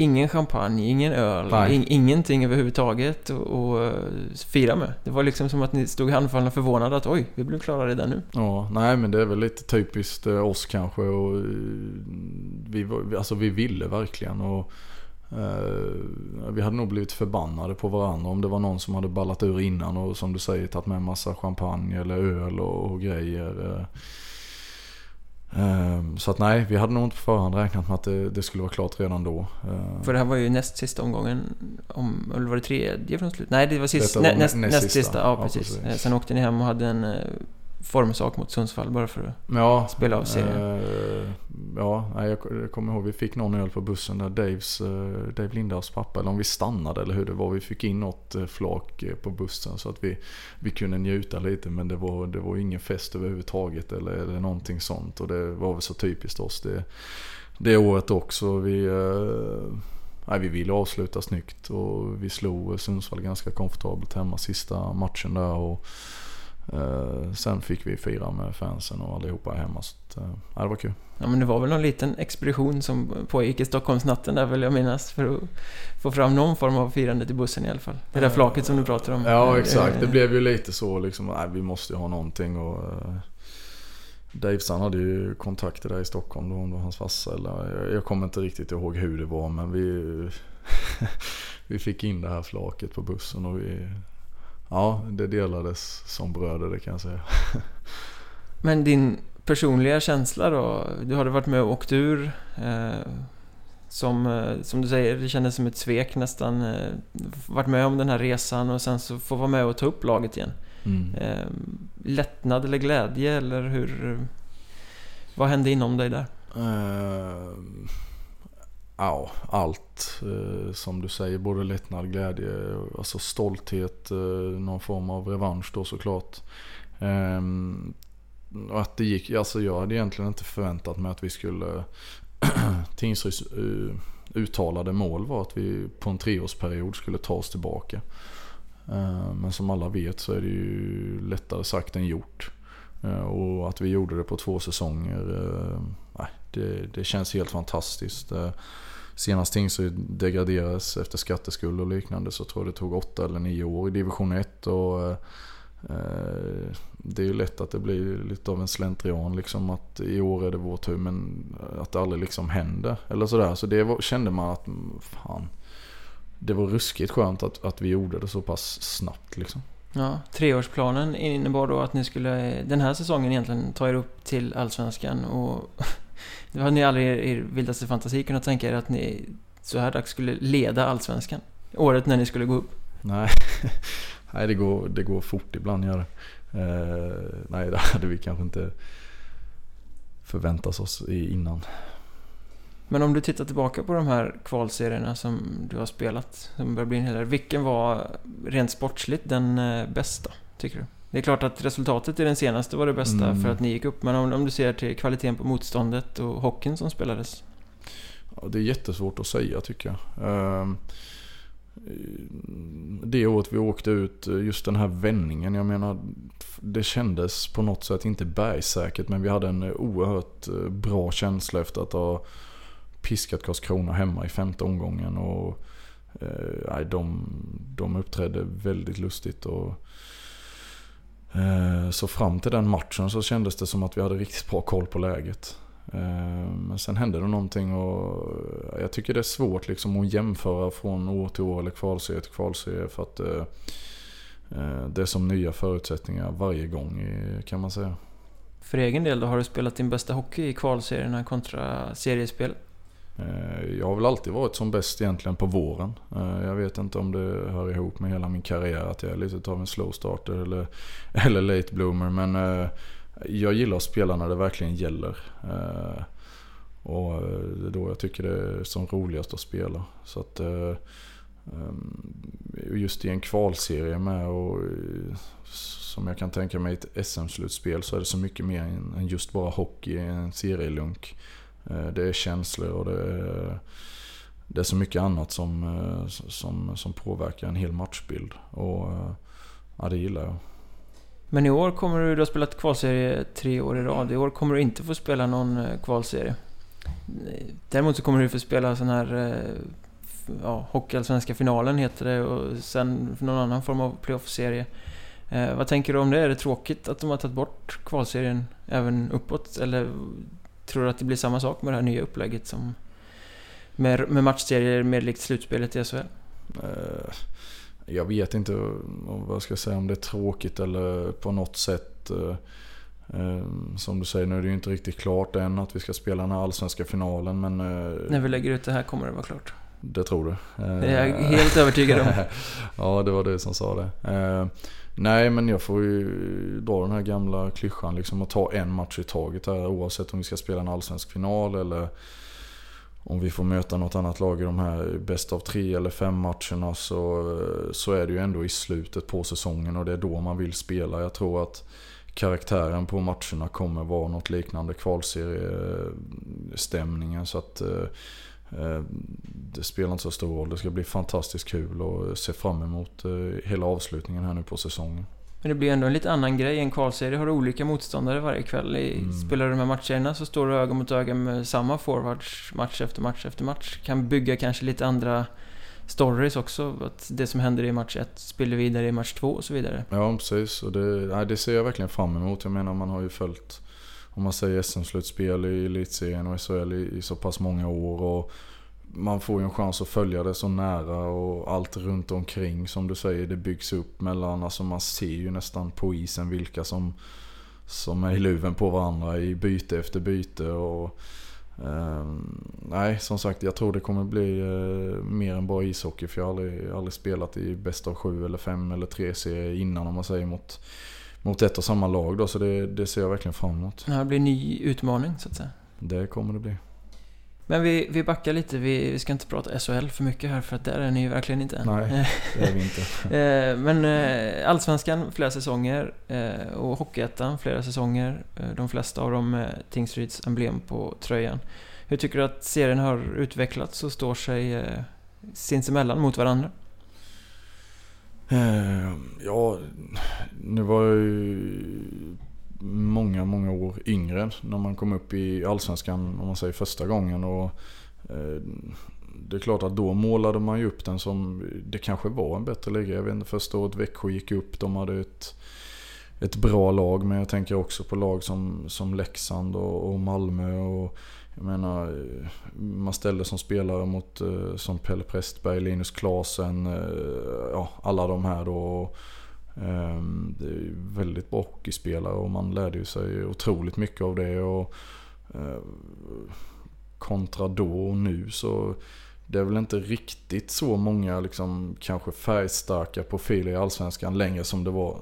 S1: Ingen champagne, ingen öl, in, ingenting överhuvudtaget att fira med. Det var liksom som att ni stod handfallna förvånade att oj, vi blev klara redan nu.
S2: Ja, nej men det är väl lite typiskt eh, oss kanske och eh, vi, alltså vi ville verkligen och Eh, vi hade nog blivit förbannade på varandra om det var någon som hade ballat ur innan och som du säger tagit med massa champagne eller öl och, och grejer. Eh, så att nej, vi hade nog inte på förhand räknat med att det, det skulle vara klart redan då.
S1: Ehm. För det här var ju näst sista omgången, om, eller var det tredje från slut? Nej, det var, sist,
S2: var nä, näst,
S1: näst, näst sista. Ja, precis. Ja, precis. Sen åkte ni hem och hade en eh, formsak mot Sundsvall bara för att ja, spela av serien.
S2: Eh, ja, jag, kommer ihåg vi fick någon öl på bussen där Daves, eh, Dave Lindahls pappa, eller om vi stannade eller hur det var. Vi fick in något eh, flak eh, på bussen så att vi, vi kunde njuta lite men det var, det var ingen fest överhuvudtaget eller, eller någonting sånt. Och det var väl så typiskt oss det, det året också. Vi, nej, vi ville avsluta snyggt och vi slog Sundsvall ganska komfortabelt hemma sista matchen där. Och, sen fick vi fira med fansen och allihopa hemma. Så att, ja, det var kul.
S1: Ja men det var väl någon liten expedition som pågick i Stockholmsnatten där vill jag minnas. För att få fram någon form av firande till bussen i alla fall. Det där flaket som du pratar om.
S2: Ja exakt, det blev ju lite så liksom. Nej, vi måste ju ha någonting och... Uh, Davesan hade ju kontakter där i Stockholm då, om det var hans farsa eller... Jag, jag kommer inte riktigt ihåg hur det var men vi... vi fick in det här flaket på bussen och vi Ja, det delades som bröder det kan jag säga.
S1: Men din personliga känsla då? Du hade varit med och åkt ur. Eh, som, eh, som du säger, det kändes som ett svek nästan. Eh, varit med om den här resan och sen så få vara med och ta upp laget igen. Mm. Eh, lättnad eller glädje eller hur? Vad hände inom dig där?
S2: Uh, Ja, allt eh, som du säger. Både lättnad, glädje, alltså stolthet, eh, någon form av revansch då såklart. Och att det gick, alltså jag hade egentligen inte förväntat mig att vi skulle Tingsryds eh, uttalade mål var att vi på en treårsperiod skulle ta oss tillbaka. Eh, men som alla vet så är det ju lättare sagt än gjort. Eh, och att vi gjorde det på två säsonger, det, det känns helt fantastiskt. Senast Tingsryd degraderades efter skatteskuld och liknande så tror jag det tog åtta eller nio år i division 1. Och, det är ju lätt att det blir lite av en slentrian liksom att i år är det vår tur men att det aldrig liksom händer. Eller sådär. Så det var, kände man att fan, det var ruskigt skönt att, att vi gjorde det så pass snabbt liksom.
S1: Ja, treårsplanen innebar då att ni skulle den här säsongen egentligen ta er upp till Allsvenskan och Nu hade ni aldrig i er vildaste fantasi kunnat tänka er att ni så här dags skulle leda Allsvenskan. Året när ni skulle gå upp.
S2: Nej, nej det, går, det går fort ibland gör. Uh, nej, det hade vi kanske inte förväntat oss innan.
S1: Men om du tittar tillbaka på de här kvalserierna som du har spelat, som börjar bli en hel del. Vilken var rent sportsligt den eh, bästa, tycker du? Det är klart att resultatet i den senaste var det bästa mm. för att ni gick upp. Men om, om, du ser till kvaliteten på motståndet och hockeyn som spelades?
S2: Ja, det är jättesvårt att säga tycker jag. Ehm, det året vi åkte ut, just den här vändningen. Jag menar, det kändes på något sätt inte bergsäkert. Men vi hade en oerhört eh, bra känsla efter att ha piskat Karlskrona hemma i femte omgången. Och, eh, de, de uppträdde väldigt lustigt. Och, Eh, så fram till den matchen så kändes det som att vi hade riktigt bra koll på läget. Eh, men sen hände det någonting och jag tycker det är svårt liksom att jämföra från år till år eller kvalserie till kvalserie. För att eh, det är som nya förutsättningar varje gång kan man säga.
S1: För egen del då, har du spelat din bästa hockey i kvalserierna kontra seriespel?
S2: Eh, jag har väl alltid varit som bäst egentligen på våren. Eh, jag vet inte om det hör ihop med hela min karriär att jag är lite av en slow starter eller, eller late bloomer. Men eh, jag gillar att spela när det verkligen gäller. Eh, och det är då jag tycker det är som roligast att spela. Så att eh, ehm, just i en kvalserie med och som jag kan tänka mig i ett SM-slutspel så är det så mycket mer än just bara hockey i en serielunk. Eh, det är känslor och det är, det är så mycket annat som, som, som påverkar en hel matchbild. Och eh, ja, det gillar jag.
S1: Men i år kommer du, du har spelat kvalserie tre år i rad. I år kommer du inte få spela någon eh, kvalserie. Däremot så kommer du få spela sån här eh, ja, Hockeyallsvenska finalen heter det och sen någon annan form av playoff-serie. Eh, vad tänker du om det? Är det tråkigt att de har tagit bort kvalserien även uppåt? Eller Tror du att det blir samma sak med det här nya upplägget som, Med, med matchserier mer likt slutspelet i SHL?
S2: Eh, jag vet inte vad jag ska säga om det är tråkigt eller på något sätt. Eh, eh, som du säger, nu är det ju inte riktigt klart än att vi ska spela den här allsvenska finalen men...
S1: När vi lägger ut det här kommer det vara klart.
S2: Det tror du?
S1: Det är jag helt övertygad om.
S2: ja, det var du som sa det. Nej, men jag får ju dra den här gamla klyschan liksom att ta en match i taget här oavsett om vi ska spela en allsvensk final eller om vi får möta något annat lag i de här bäst av tre eller fem matcherna så, så är det ju ändå i slutet på säsongen och det är då man vill spela. Jag tror att karaktären på matcherna kommer vara något liknande kvalseriestämningen. Så att eh, eh det spelar inte så stor roll. Det ska bli fantastiskt kul och se fram emot eh, hela avslutningen här nu på säsongen.
S1: Men det blir ändå en lite annan grej. En kvalserie har olika motståndare varje kväll. I, mm. Spelar du de här matcherna så står du öga mot öga med samma forwards match efter match efter match. Kan bygga kanske lite andra stories också. Att det som händer i match 1 spiller vidare i match 2 och så vidare.
S2: Ja, precis. Och det, nej, det ser jag verkligen fram emot. Jag menar, man har ju följt, om man säger SM-slutspel i elitserien och SHL i, i så pass många år. Och man får ju en chans att följa det så nära och allt runt omkring som du säger det byggs upp mellan, alltså man ser ju nästan på isen vilka som, som är i luven på varandra i byte efter byte. Och, eh, nej, som sagt jag tror det kommer bli eh, mer än bara ishockey för jag har aldrig, aldrig spelat i bäst av sju eller fem eller tre serier innan om man säger mot, mot ett och samma lag då. Så det, det ser jag verkligen fram emot.
S1: Det blir en ny utmaning så att säga.
S2: Det kommer det bli.
S1: Men vi, vi backar lite, vi, vi ska inte prata SHL för mycket här för att där är ni ju verkligen inte.
S2: Nej, det är vi inte.
S1: Eh, men eh, Allsvenskan flera säsonger eh, och Hockeyettan flera säsonger. De flesta av dem med Tingsryds emblem på tröjan. Hur tycker du att serien har utvecklats och står sig sinsemellan mot varandra?
S2: Ja, nu var jag ju många, många år yngre när man kom upp i Allsvenskan om man säger första gången. Och, eh, det är klart att då målade man ju upp den som, det kanske var en bättre liga. Jag vet inte, första året Växjö gick upp, de hade ett, ett bra lag. Men jag tänker också på lag som, som Leksand och, och Malmö. Och, jag menar, eh, man ställde som spelare mot eh, som Pelle Prästberg, Linus Klasen, eh, ja alla de här då. Och, Ehm, det är väldigt bra hockeyspelare och man lärde ju sig otroligt mycket av det. Och eh, kontra då och nu så det är väl inte riktigt så många liksom, kanske färgstarka profiler i Allsvenskan längre som det var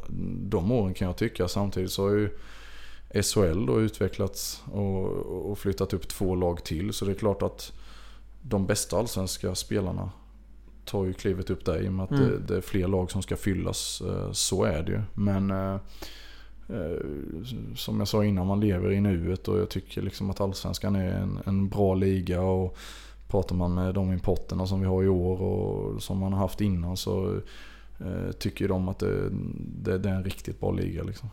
S2: de åren kan jag tycka. Samtidigt så har ju SHL då utvecklats och, och flyttat upp två lag till. Så det är klart att de bästa allsvenska spelarna tar ju klivet upp där i och med att mm. det, det, är fler lag som ska fyllas. Eh, så är det ju. Men eh, eh, som jag sa innan, man lever i nuet och jag tycker liksom att Allsvenskan är en, en bra liga. och Pratar man med de importerna som vi har i år och som man har haft innan så tycker de att det, det, det är en riktigt bra liga. Liksom.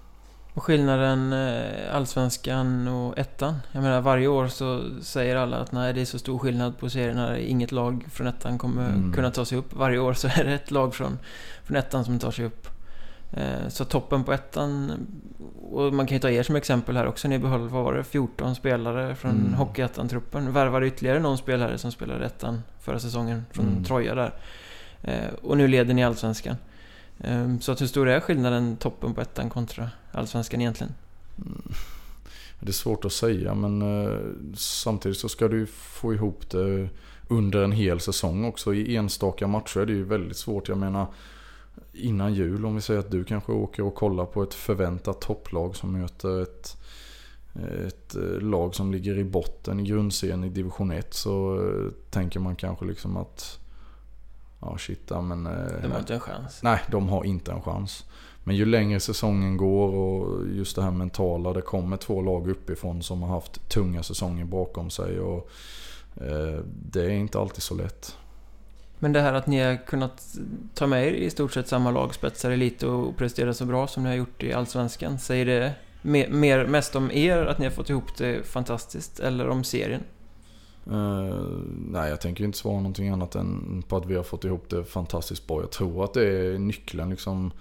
S1: Och skillnaden eh, Allsvenskan och ettan? Jag menar varje år så säger alla att nej det är så stor skillnad på serierna. Inget lag från ettan kommer mm. kunna ta sig upp. Varje år så är det ett lag från, från ettan som tar sig upp. Eh, så toppen på ettan, och man kan ju ta er som exempel här också. Ni behöll, vad var det, 14 spelare från mm. Hockeyettan-truppen. Värvade ytterligare någon spelare som spelade ettan förra säsongen från mm. Troja där. Eh, och nu leder ni Allsvenskan. Så att hur stor är skillnaden toppen på ettan kontra allsvenskan egentligen? Mm.
S2: Det är svårt att säga men eh, samtidigt så ska du få ihop det under en hel säsong också. I enstaka matcher är det ju väldigt svårt. Jag menar innan jul om vi säger att du kanske åker och kollar på ett förväntat topplag som möter ett, ett eh, lag som ligger i botten i grundserien i division 1 så eh, tänker man kanske liksom att ja shit, men...
S1: Eh, de har inte en chans.
S2: Nej, de har inte en chans. Men ju längre säsongen går och just det här mentala. Det kommer två lag uppifrån som har haft tunga säsonger bakom sig. Och eh, Det är inte alltid så lätt.
S1: Men det här att ni har kunnat ta med er i stort sett samma lag, spetsar lite och prestera så bra som ni har gjort i Allsvenskan. Säger det mer, mest om er, att ni har fått ihop det fantastiskt, eller om serien?
S2: Uh, nej, jag tänker inte svara någonting annat än på att vi har fått ihop det fantastiskt bra. Jag tror att det är nyckeln liksom uh,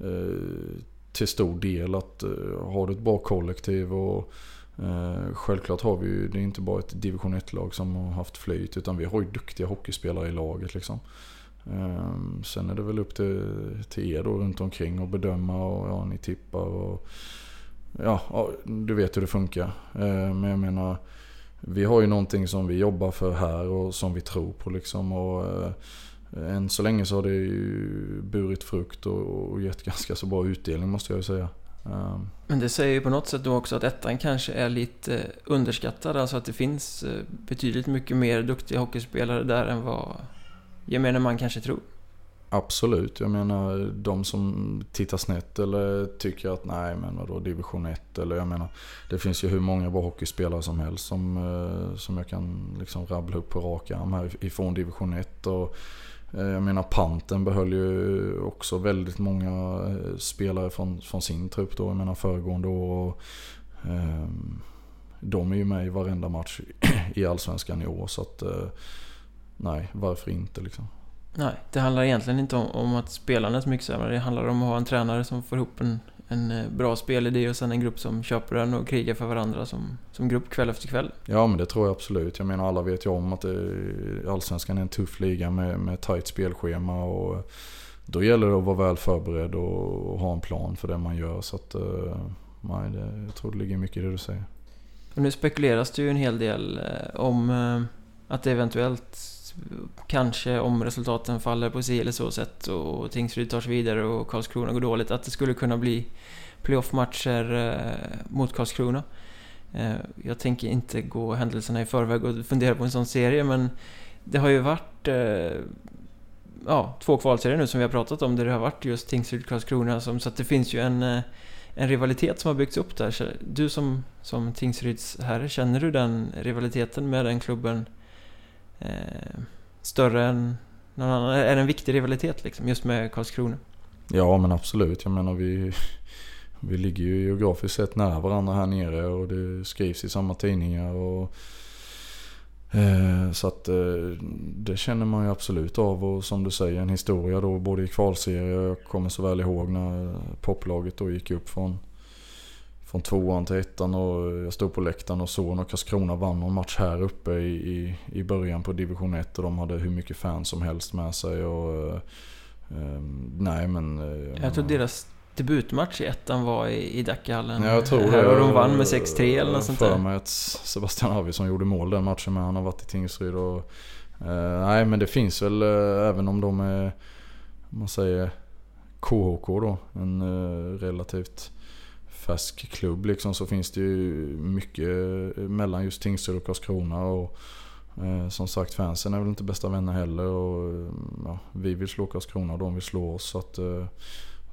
S2: Eh, till stor del. att uh, Har du ett bra kollektiv och eh, självklart har vi ju, det är inte bara ett division 1-lag som har haft flyt utan vi har ju duktiga hockeyspelare i laget liksom. Ehm, sen är det väl upp till, till er då runt omkring och bedöma och ja, ni tippar och ja, ja, du vet hur det funkar. Ehm, men jag menar, vi har ju någonting som vi jobbar för här och som vi tror på liksom. Och, än så länge så har det ju burit frukt och, och gett ganska så bra utdelning måste jag ju säga.
S1: Um. Men det säger ju på något sätt då också att ettan kanske är lite underskattad. Alltså att det finns eh, betydligt mycket mer duktiga hockeyspelare där än vad gemene man kanske tror.
S2: Absolut, jag menar de som tittar snett eller tycker att nej men vadå division 1 eller jag menar Det finns ju hur många bra hockeyspelare som helst som, eh, som jag kan liksom rabbla upp på rak arm här ifrån division 1 och eh, Eh, jag menar Panten behöll ju också väldigt många eh, spelare från, från sin trupp då. Jag menar föregående år. Och, eh, de är ju med i varenda match i Allsvenskan i år så att eh, nej, varför inte liksom.
S1: Nej, det handlar egentligen inte om, om att spelarna är så mycket sämre. Det handlar om att ha en tränare som får ihop en, en eh, bra spelidé och sen en grupp som köper den och krigar för varandra som, som grupp kväll efter kväll.
S2: Ja, men det tror jag absolut. Jag menar, alla vet ju om att det, Allsvenskan är en tuff liga med, med tajt spelschema och då gäller det att vara väl förberedd och, och ha en plan för det man gör. Så att, uh, nej, det, jag tror det ligger mycket i det du säger.
S1: Och nu spekuleras det ju en hel del eh, om att det eventuellt kanske om resultaten faller på si eller så sätt och Tingsryd tar sig vidare och Karlskrona går dåligt, att det skulle kunna bli playoff-matcher eh, mot Karlskrona. Eh, jag tänker inte gå händelserna i förväg och fundera på en sån serie, men det har ju varit eh, ja, två kvalserier nu som vi har pratat om, där det har varit just Tingsryd-Karlskrona, så att det finns ju en, en rivalitet som har byggts upp där. Du som, som Tingsryds herre, känner du den rivaliteten med den klubben eh, större än någon annan? Är det en viktig rivalitet liksom, just med Karlskrona?
S2: Ja men absolut. Jag menar vi, vi ligger ju geografiskt sett nära varandra här nere och det skrivs i samma tidningar. Och, eh, så att eh, det känner man ju absolut av och som du säger en historia då både i kvalserier, jag kommer så väl ihåg när poplaget då gick upp från från tvåan till ettan och jag stod på läktaren och såg när Karlskrona vann någon match här uppe i, i, i början på division 1 och de hade hur mycket fans som helst med sig och... Eh, nej men...
S1: Eh, jag, jag tror deras debutmatch i ettan var i, i Dackehallen.
S2: Ja, jag tror det.
S1: Och de vann med 6-3 eller något sånt där.
S2: för mig att Sebastian Arvidsson gjorde mål den matchen men han har varit i Tingsryd och... Eh, nej men det finns väl eh, även om de är... Om man säger KHK då. En eh, relativt färsk klubb liksom så finns det ju mycket eh, mellan just Tingsryd och Karlskrona. Och, eh, som sagt fansen är väl inte bästa vänner heller. Och, eh, ja, vi vill slå Karlskrona och de vill slå oss. Så, att, eh,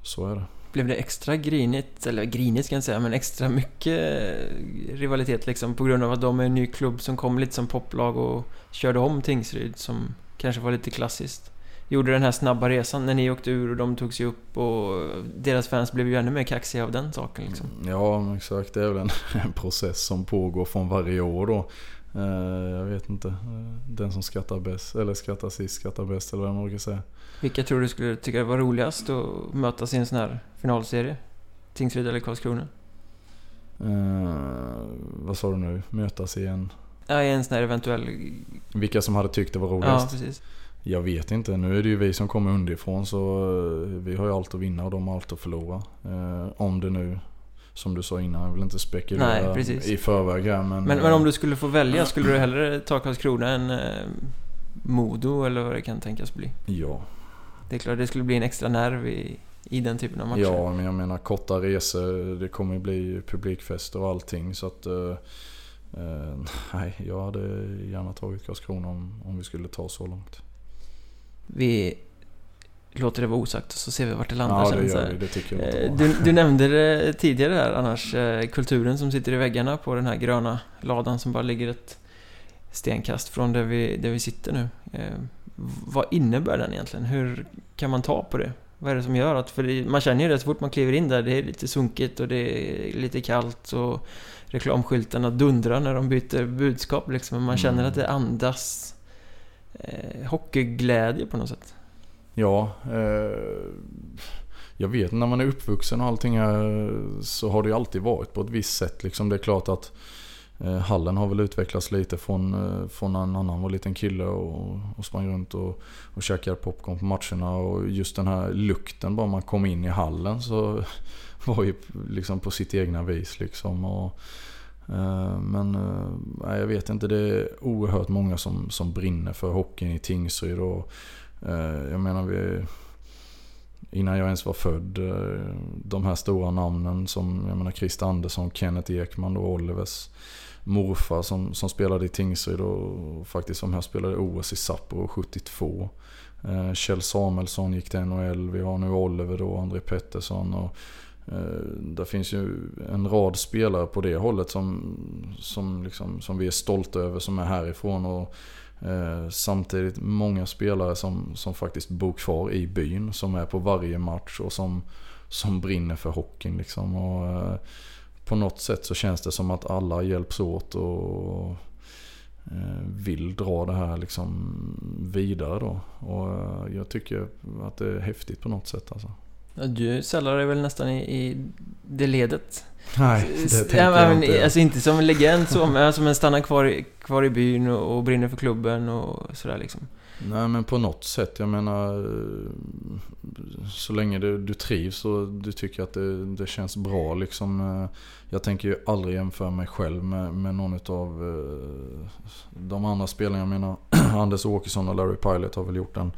S2: så är det.
S1: Blev det extra grinigt, eller grinigt ska jag inte säga, men extra mycket eh, rivalitet liksom på grund av att de är en ny klubb som kom lite som poplag och körde om Tingsryd som kanske var lite klassiskt? Gjorde den här snabba resan när ni åkte ur och de tog sig upp och deras fans blev ju ännu mer kaxiga av den saken liksom.
S2: Mm, ja, exakt. Det är väl en, en process som pågår från varje år då. Uh, jag vet inte. Uh, den som skrattar bäst, eller skrattar sist skrattar bäst eller vad man brukar säga.
S1: Vilka tror du skulle tycka var roligast att mötas i en sån här finalserie? Tingsryd eller Karlskrona?
S2: Uh, vad sa du nu? Mötas i en...
S1: Ja, i en sån här eventuell...
S2: Vilka som hade tyckt det var roligast?
S1: Ja, precis.
S2: Jag vet inte. Nu är det ju vi som kommer underifrån så eh, vi har ju allt att vinna och de har allt att förlora. Eh, om det nu, som du sa innan, jag vill inte spekulera Nej, i förväg här men,
S1: men... Men om du skulle få välja, skulle du hellre ta Karlskrona än eh, Modo eller vad det kan tänkas bli?
S2: Ja.
S1: Det är klart, det skulle bli en extra nerv i, i den typen av matcher.
S2: Ja, men jag menar korta resor, det kommer ju bli publikfester och allting så att... Eh, eh, nej, jag hade gärna tagit Karlskrona om, om vi skulle ta så långt
S1: vi låter det vara osagt så ser vi vart det landar ja,
S2: sen. Det, det, det tycker jag
S1: eh, du, du nämnde det tidigare här annars, eh, kulturen som sitter i väggarna på den här gröna ladan som bara ligger ett stenkast från där vi, där vi sitter nu. Eh, vad innebär den egentligen? Hur kan man ta på det? Vad är det som gör att... För det, man känner ju det så fort man kliver in där. Det är lite sunkigt och det är lite kallt och reklamskyltarna dundrar när de byter budskap liksom. Man känner mm. att det andas eh, hockeyglädje på något sätt.
S2: Ja, eh, jag vet när man är uppvuxen och allting här så har det ju alltid varit på ett visst sätt. Liksom det är klart att eh, hallen har väl utvecklats lite från, eh, från när en annan var liten kille och, och sprang runt och, och käkade popcorn på matcherna. Och just den här lukten bara man kom in i hallen så var ju liksom på sitt egna vis liksom. Och, Eh, men eh, nej, jag vet inte, det är oerhört många som, som brinner för hockeyn i Tingsryd. Och, eh, jag menar vi innan jag ens var född. De här stora namnen som jag menar Christer Andersson, Kenneth Ekman och Olivers morfar som, som spelade i Tingsryd och faktiskt som här spelade OS i Sapporo 72. Kjell Samuelsson gick till NHL, vi har nu Oliver då, André Pettersson och Eh, det finns ju en rad spelare på det hållet som, som, liksom, som vi är stolta över som är härifrån. Och Eh, samtidigt många spelare som, som faktiskt bor kvar i byn. Som är på varje match och som, som brinner för hockeyn. Liksom. Och, eh, på något sätt så känns det som att alla hjälps åt och eh, vill dra det här liksom vidare då. Och eh, jag tycker att det är häftigt på något sätt alltså.
S1: Du sällar dig väl nästan i, i det ledet?
S2: Nej, det tänker
S1: ja,
S2: jag
S1: men,
S2: inte.
S1: Alltså inte som en legend så, men som en stannar kvar, i- kvar i byn och, och brinner för klubben och sådär liksom.
S2: Nej men på något sätt, jag menar eh, så länge du, du trivs och du tycker att det, det känns bra liksom. eh, Jag tänker ju aldrig jämföra mig själv med, med någon av de andra spelarna. Jag menar Anders Åkesson och Larry Pilot har väl gjort en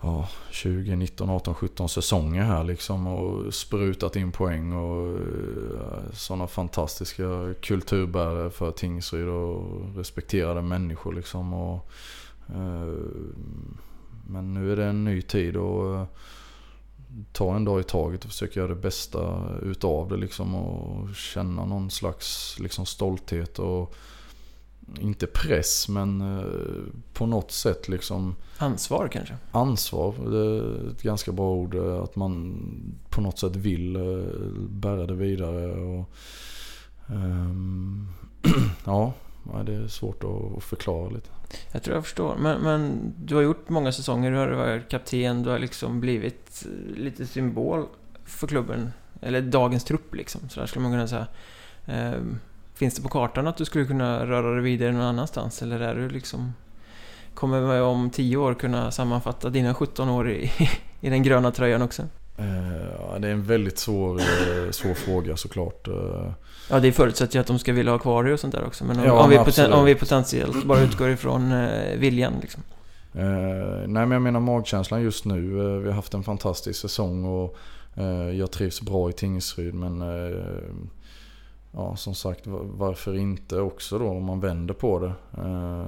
S2: ja, 20, 19, 18, 17 säsonger här liksom och sprutat in poäng och eh, sådana fantastiska kulturbärare för Tingsryd och respekterade människor liksom. Och, eh, men nu är det en ny tid och eh, ta en dag i taget och försöka göra det bästa utav det liksom och känna någon slags liksom stolthet och inte press men eh, på något sätt liksom
S1: Ansvar kanske?
S2: ansvar. Det är ett ganska bra ord. eh, Att man på något sätt vill eh, bära det vidare. Och, ehm, ja, det är svårt att- förklara lite.
S1: Jag tror jag förstår. Men, men du har gjort många säsonger, du har varit kapten, du har liksom blivit lite symbol för klubben. Eller dagens trupp liksom, så där skulle man kunna säga. Ehm, finns det på kartan att du skulle kunna röra dig vidare någon annanstans? Eller är du liksom... Kommer vi om 10 år kunna sammanfatta dina 17 år i, i den gröna tröjan också?
S2: Eh, det är en väldigt svår, eh, svår fråga såklart. Eh,
S1: Ja, det förutsätter ju att de ska vilja ha kvar dig och sånt där också. Men om,
S2: Ja,
S1: om, vi, poten- om vi potentiellt bara utgår ifrån viljan liksom.
S2: Nej men jag menar magkänslan just nu. Vi har haft en fantastisk säsong och jag trivs bra i Tingsryd. Men ja, som sagt varför inte också då om man vänder på det. Eh,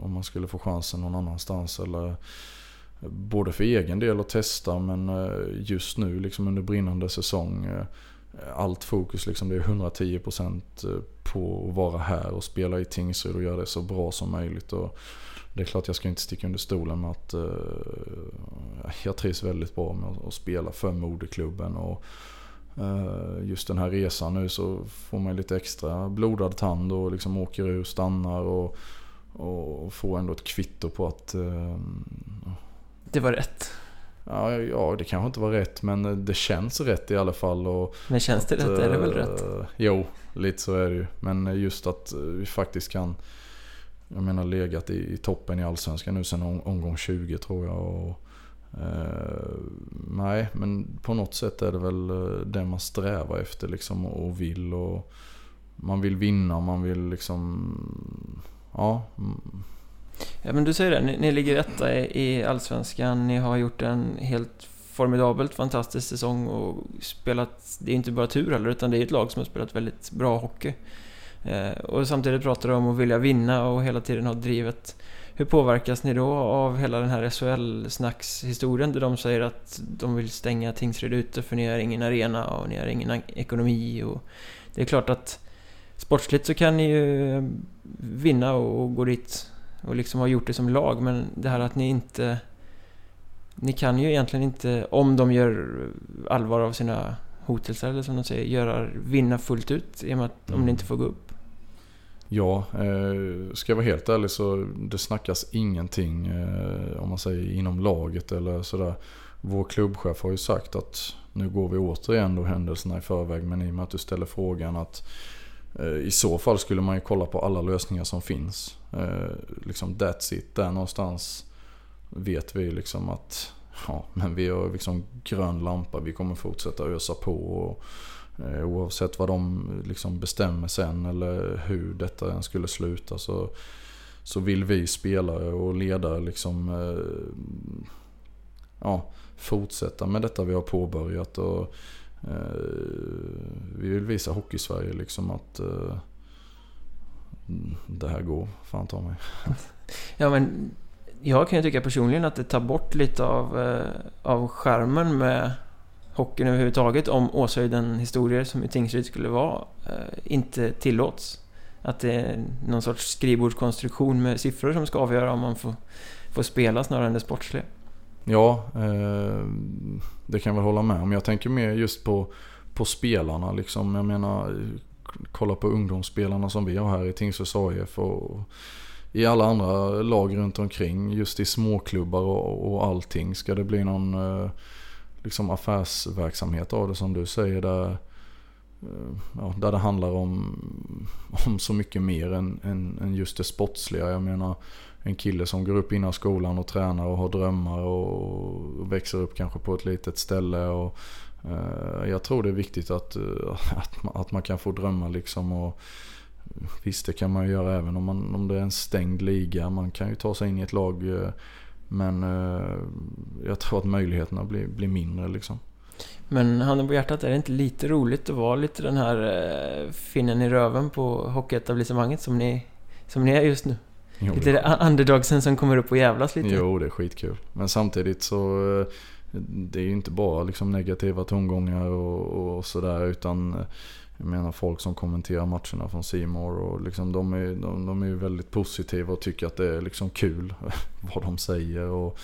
S2: om man skulle få chansen någon annanstans. Eller, både för egen del att testa men eh, just nu liksom under brinnande säsong. Eh, allt fokus liksom det är 110% eh, på att vara här och spela i Tingsryd och göra det så bra som möjligt. Och det är klart jag ska inte sticka under stolen med att eh, jag trivs väldigt bra med att, att spela för moderklubben. Och, eh, just den här resan nu så får man lite extra blodad tand och liksom åker ur, stannar och, och får ändå ett kvitto på att eh,
S1: Det var rätt.
S2: Ja, ja, det kanske inte var rätt men det känns rätt i alla fall. Och
S1: Men känns det
S2: att,
S1: rätt är det väl
S2: eh,
S1: rätt?
S2: Jo, lite så är det ju. Men just att eh, vi faktiskt kan, jag menar legat i, toppen i Allsvenskan nu sedan om, omgång 20 tror jag. Och, eh, nej, men på något sätt är det väl eh, det man strävar efter liksom och vill. Och man vill vinna, man vill liksom, ja.
S1: Ja, men du säger det. Ni, ni ligger etta i, i Allsvenskan. Ni har gjort en helt formidabelt fantastisk säsong och spelat... Det är inte bara tur heller, utan det är ett lag som har spelat väldigt bra hockey. Eh, och samtidigt pratar du om att vilja vinna och hela tiden ha drivet. Hur påverkas ni då av hela den här SHL-snackshistorien där de säger att de vill stänga Tingsryd ute för ni har ingen arena och ni har ingen ekonomi och... Det är klart att sportsligt så kan ni ju vinna och gå dit och liksom har gjort det som lag men det här att ni inte... Ni kan ju egentligen inte, om de gör allvar av sina hotelser eller som de säger, göra, vinna fullt ut i och med att om
S2: Mm.
S1: ni inte får gå upp.
S2: Ja, eh, ska jag vara helt ärlig så det snackas ingenting eh, om man säger inom laget eller sådär vår klubbchef har ju sagt att nu går vi återigen då händelserna i förväg. Men i och med att du ställer frågan att eh, i så fall skulle man ju kolla på alla lösningar som finns. Eh, liksom that's it. Där någonstans vet vi liksom att ja, men vi har liksom grön lampa. Vi kommer fortsätta ösa på. Och, Eh, oavsett vad de liksom bestämmer sen eller hur detta än skulle sluta så, så vill vi spelare och ledare liksom eh, ja, fortsätta med detta vi har påbörjat. Och, eh, vi vill visa Hockeysverige liksom att eh, det här går, fan ta mig.
S1: ja men jag kan ju tycka personligen att det tar bort lite av, eh, av skärmen med hockeyn överhuvudtaget om Åshöjden historier som i Tingsryd skulle vara eh, inte tillåts. Att det är någon sorts skrivbordskonstruktion med siffror som ska avgöra om man får, får spela snarare än det sportsliga.
S2: Ja, eh, det kan jag väl hålla med om. Jag tänker mer just på, på spelarna. Liksom. Jag menar, kolla på ungdomsspelarna som vi har här i Tingsryds AIF och i alla andra lag runt omkring. Just i småklubbar och, och allting. Ska det bli någon eh, liksom affärsverksamhet av det som du säger. Där, eh, ja, där det handlar om, om så mycket mer än, än, än just det sportsliga. Jag menar en kille som går upp innan skolan och tränar och har drömmar och växer upp kanske på ett litet ställe. Och, eh, jag tror det är viktigt att, eh, att, man, att man kan få drömma liksom. Och, visst det kan man ju göra även om, man, om det är en stängd liga. Man kan ju ta sig in i ett lag. Eh, men eh, jag tror att möjligheterna blir, blir mindre liksom.
S1: Men handen på hjärtat, är det inte lite roligt att vara lite den här eh, finnen i röven på hockeyetablissemanget som ni, som ni är just nu? Jo, lite det underdogsen som kommer upp och jävlas lite.
S2: Jo, det är skitkul. Men samtidigt så eh, det är ju inte bara liksom negativa tongångar och, och sådär utan jag menar folk som kommenterar matcherna från Simor och liksom de är, de, de är väldigt positiva och tycker att det är liksom kul vad de säger. Och,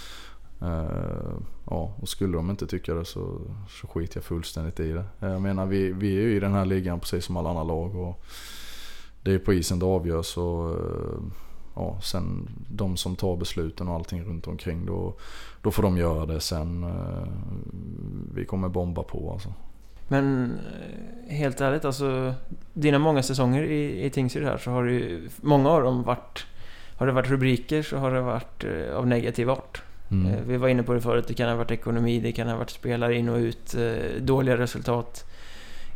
S2: eh, ja, och skulle de inte tycka det så, så skiter jag fullständigt i det. Jag menar vi, vi är ju i den här ligan precis som alla andra lag. Och det är på isen det avgörs. Och, eh, ja, sen de som tar besluten och allting runt omkring då, då får de göra det sen. Eh, vi kommer bomba på alltså.
S1: Men eh, helt ärligt, alltså dina många säsonger i, i Tingsryd här så har det ju, många av dem varit, har det varit rubriker så har det varit eh, av negativ art. Mm. Eh, vi var inne på det förut, det kan ha varit ekonomi, det kan ha varit spelare in och ut, dåliga resultat.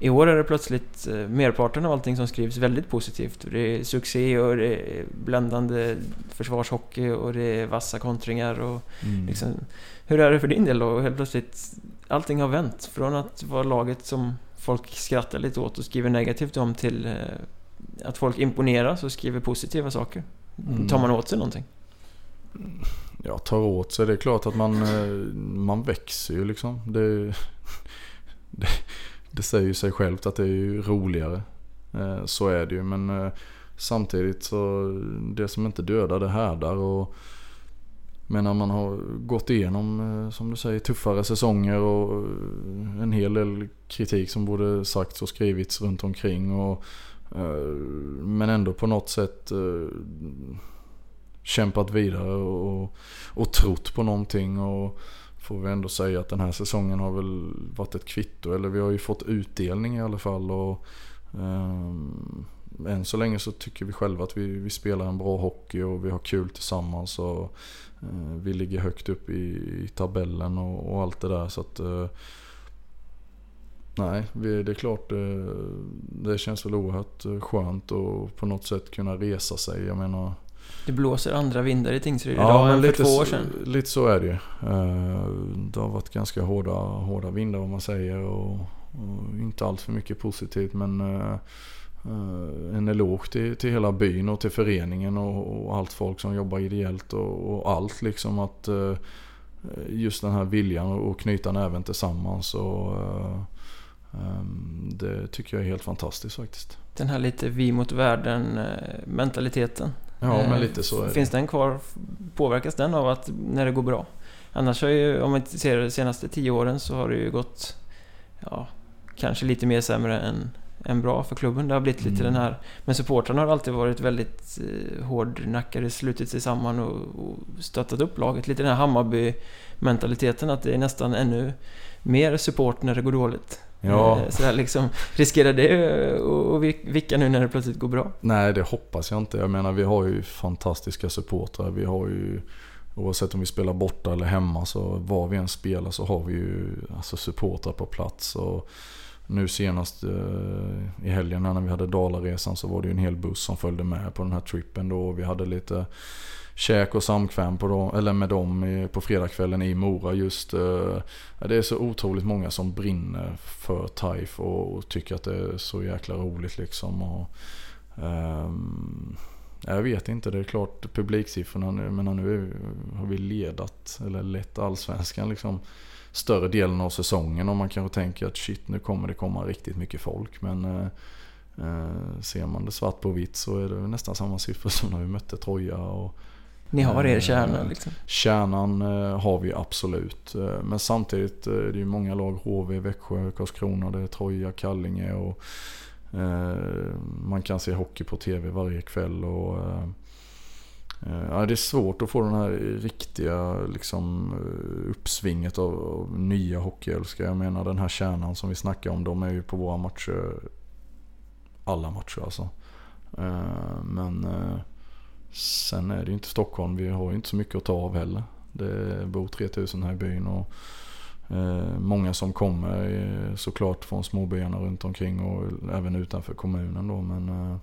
S1: I år är det plötsligt merparten av allting som skrivs väldigt positivt. Det är succé och det är bländande försvarshockey och det är vassa kontringar och mm. liksom, Hur är det för din del då? Helt plötsligt allting har vänt. Från att vara laget som folk skrattar lite åt och skriver negativt om till eh, att folk imponeras och skriver positiva saker. Mm. Tar man åt sig någonting?
S2: Ja, tar åt sig. Det är klart att man, eh, man växer ju liksom. Det, det, det säger ju sig självt att det är ju roligare. Eh, så är det ju. Men samtidigt så det som inte dödar det härdar. Och men när man har gått igenom, eh, som du säger, tuffare säsonger och eh, en hel del kritik som både sagts och skrivits runt omkring. Och, eh, men ändå på något sätt kämpat vidare och, och trott på någonting. Och får vi ändå säga att den här säsongen har väl varit ett kvitto. Eller vi har ju fått utdelning i alla fall. Och, um, än så länge så tycker vi själva att vi, vi spelar en bra hockey och vi har kul tillsammans. Och, vi ligger högt upp i, tabellen och, och, allt det där. Så att, eh, nej, det är klart det, det känns väl oerhört eh, skönt att på något sätt kunna resa sig. Jag menar,
S1: det blåser andra vindar i Tingsryd ja, idag än för två år sedan.
S2: Lite så är det ju. Det har varit ganska hårda, hårda vindar om man säger. Och, och inte allt för mycket positivt men Eh, en eloge till, till hela byn och till föreningen och, och allt folk som jobbar ideellt och, och allt liksom att uh, just den här viljan att knyta näven tillsammans och uh, um, det tycker jag är helt fantastiskt faktiskt.
S1: Den här lite vi mot världen mentaliteten.
S2: Ja, men lite så
S1: är det. Finns den kvar? Påverkas den av att när det går bra? Annars har ju, om man ser de senaste tio åren så har det ju gått ja, kanske lite mer sämre än än bra för klubben. Det har blivit lite
S2: Mm.
S1: den här... Men supportrarna har alltid varit väldigt eh, hårdnackade, slutit sig samman och, och stöttat upp laget. Lite den här Hammarby-mentaliteten att det är nästan ännu mer support när det går dåligt.
S2: Ja,
S1: Eh, Så här liksom, riskerar det eh, att att vick- vicka nu när det plötsligt går bra?
S2: nej det hoppas jag inte. Jag menar vi har ju fantastiska supportrar. Vi har ju Oavsett om vi spelar borta eller hemma så var vi än spelar så har vi ju alltså supportrar på plats. Och nu senast eh, i helgen när vi hade Dalaresan så var det ju en hel buss som följde med på den här trippen då. Och vi hade lite käk och samkväm på dem, eller med dem i- på fredagskvällen i Mora just. eh, Det är så otroligt många som brinner för TIFE och, och tycker att det är så jäkla roligt liksom. Och, ehm, jag vet inte, det är klart publiksiffrorna nu, men nu är, har vi ledat, eller lett allsvenskan liksom större delen av säsongen och man kanske tänker att shit nu kommer det komma riktigt mycket folk. Men eh, eh, ser man det svart på vitt så är det nästan samma siffror som när vi mötte Troja. Och,
S1: Ni har er
S2: Eh,
S1: kärna liksom.
S2: Kärnan eh, har vi absolut. Eh, Men samtidigt eh, det är det ju många lag. HV, Växjö, Karlskrona, det är Troja, Kallinge och eh, man kan se hockey på TV varje kväll. Och, eh, eh, Eh, ja, det är svårt att få den här riktiga liksom, eh, uppsvinget av, av nya hockeyälskare. Jag menar den här kärnan som vi snackar om. De är ju på våra matcher. Alla matcher alltså. Eh, men Sen är det ju inte Stockholm. Vi har ju inte så mycket att ta av heller. Det bor 3000 här i byn och många som kommer såklart från småbyarna runt omkring och även utanför kommunen då. Men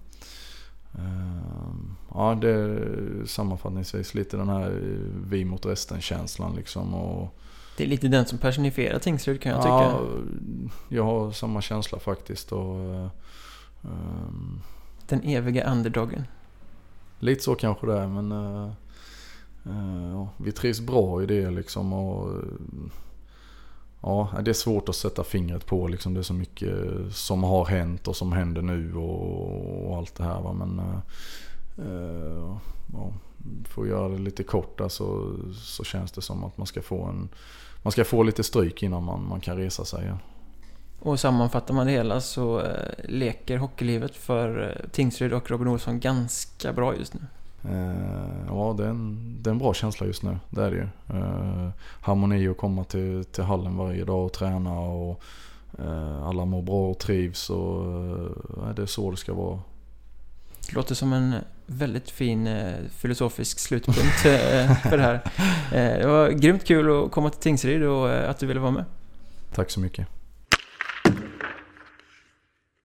S2: ja, det är sammanfattningsvis lite den här eh, vi mot resten känslan liksom. Och,
S1: Det är lite den som personifierar Tingsryd kan jag tycka.
S2: ja, jag har samma känsla faktiskt. Och, ehm,
S1: Den eviga underdogen.
S2: Lite så kanske det är men eh, ja, vi trivs bra i det liksom. Och, ja, det är svårt att sätta fingret på liksom. Det är så mycket som har hänt och som händer nu och, och allt det här. Va? Men eh, eh ja, för att göra det lite kort så, så känns det som att man ska få en man ska få lite stryk innan man, man kan resa sig igen.
S1: Och sammanfattar man det hela så eh, leker hockeylivet för eh, Tingsryd och Robin Olsson ganska bra just nu.
S2: Eh, ja, det är, en, det är en bra känsla just nu. Det är det ju. Eh, harmoni att komma till, till hallen varje dag och träna och eh, alla mår bra och trivs och eh, det är så det ska vara.
S1: Det låter som en väldigt fin eh, filosofisk slutpunkt eh, för det här. Eh, det var grymt kul att komma till Tingsryd och eh, att du ville vara med.
S2: Tack så mycket.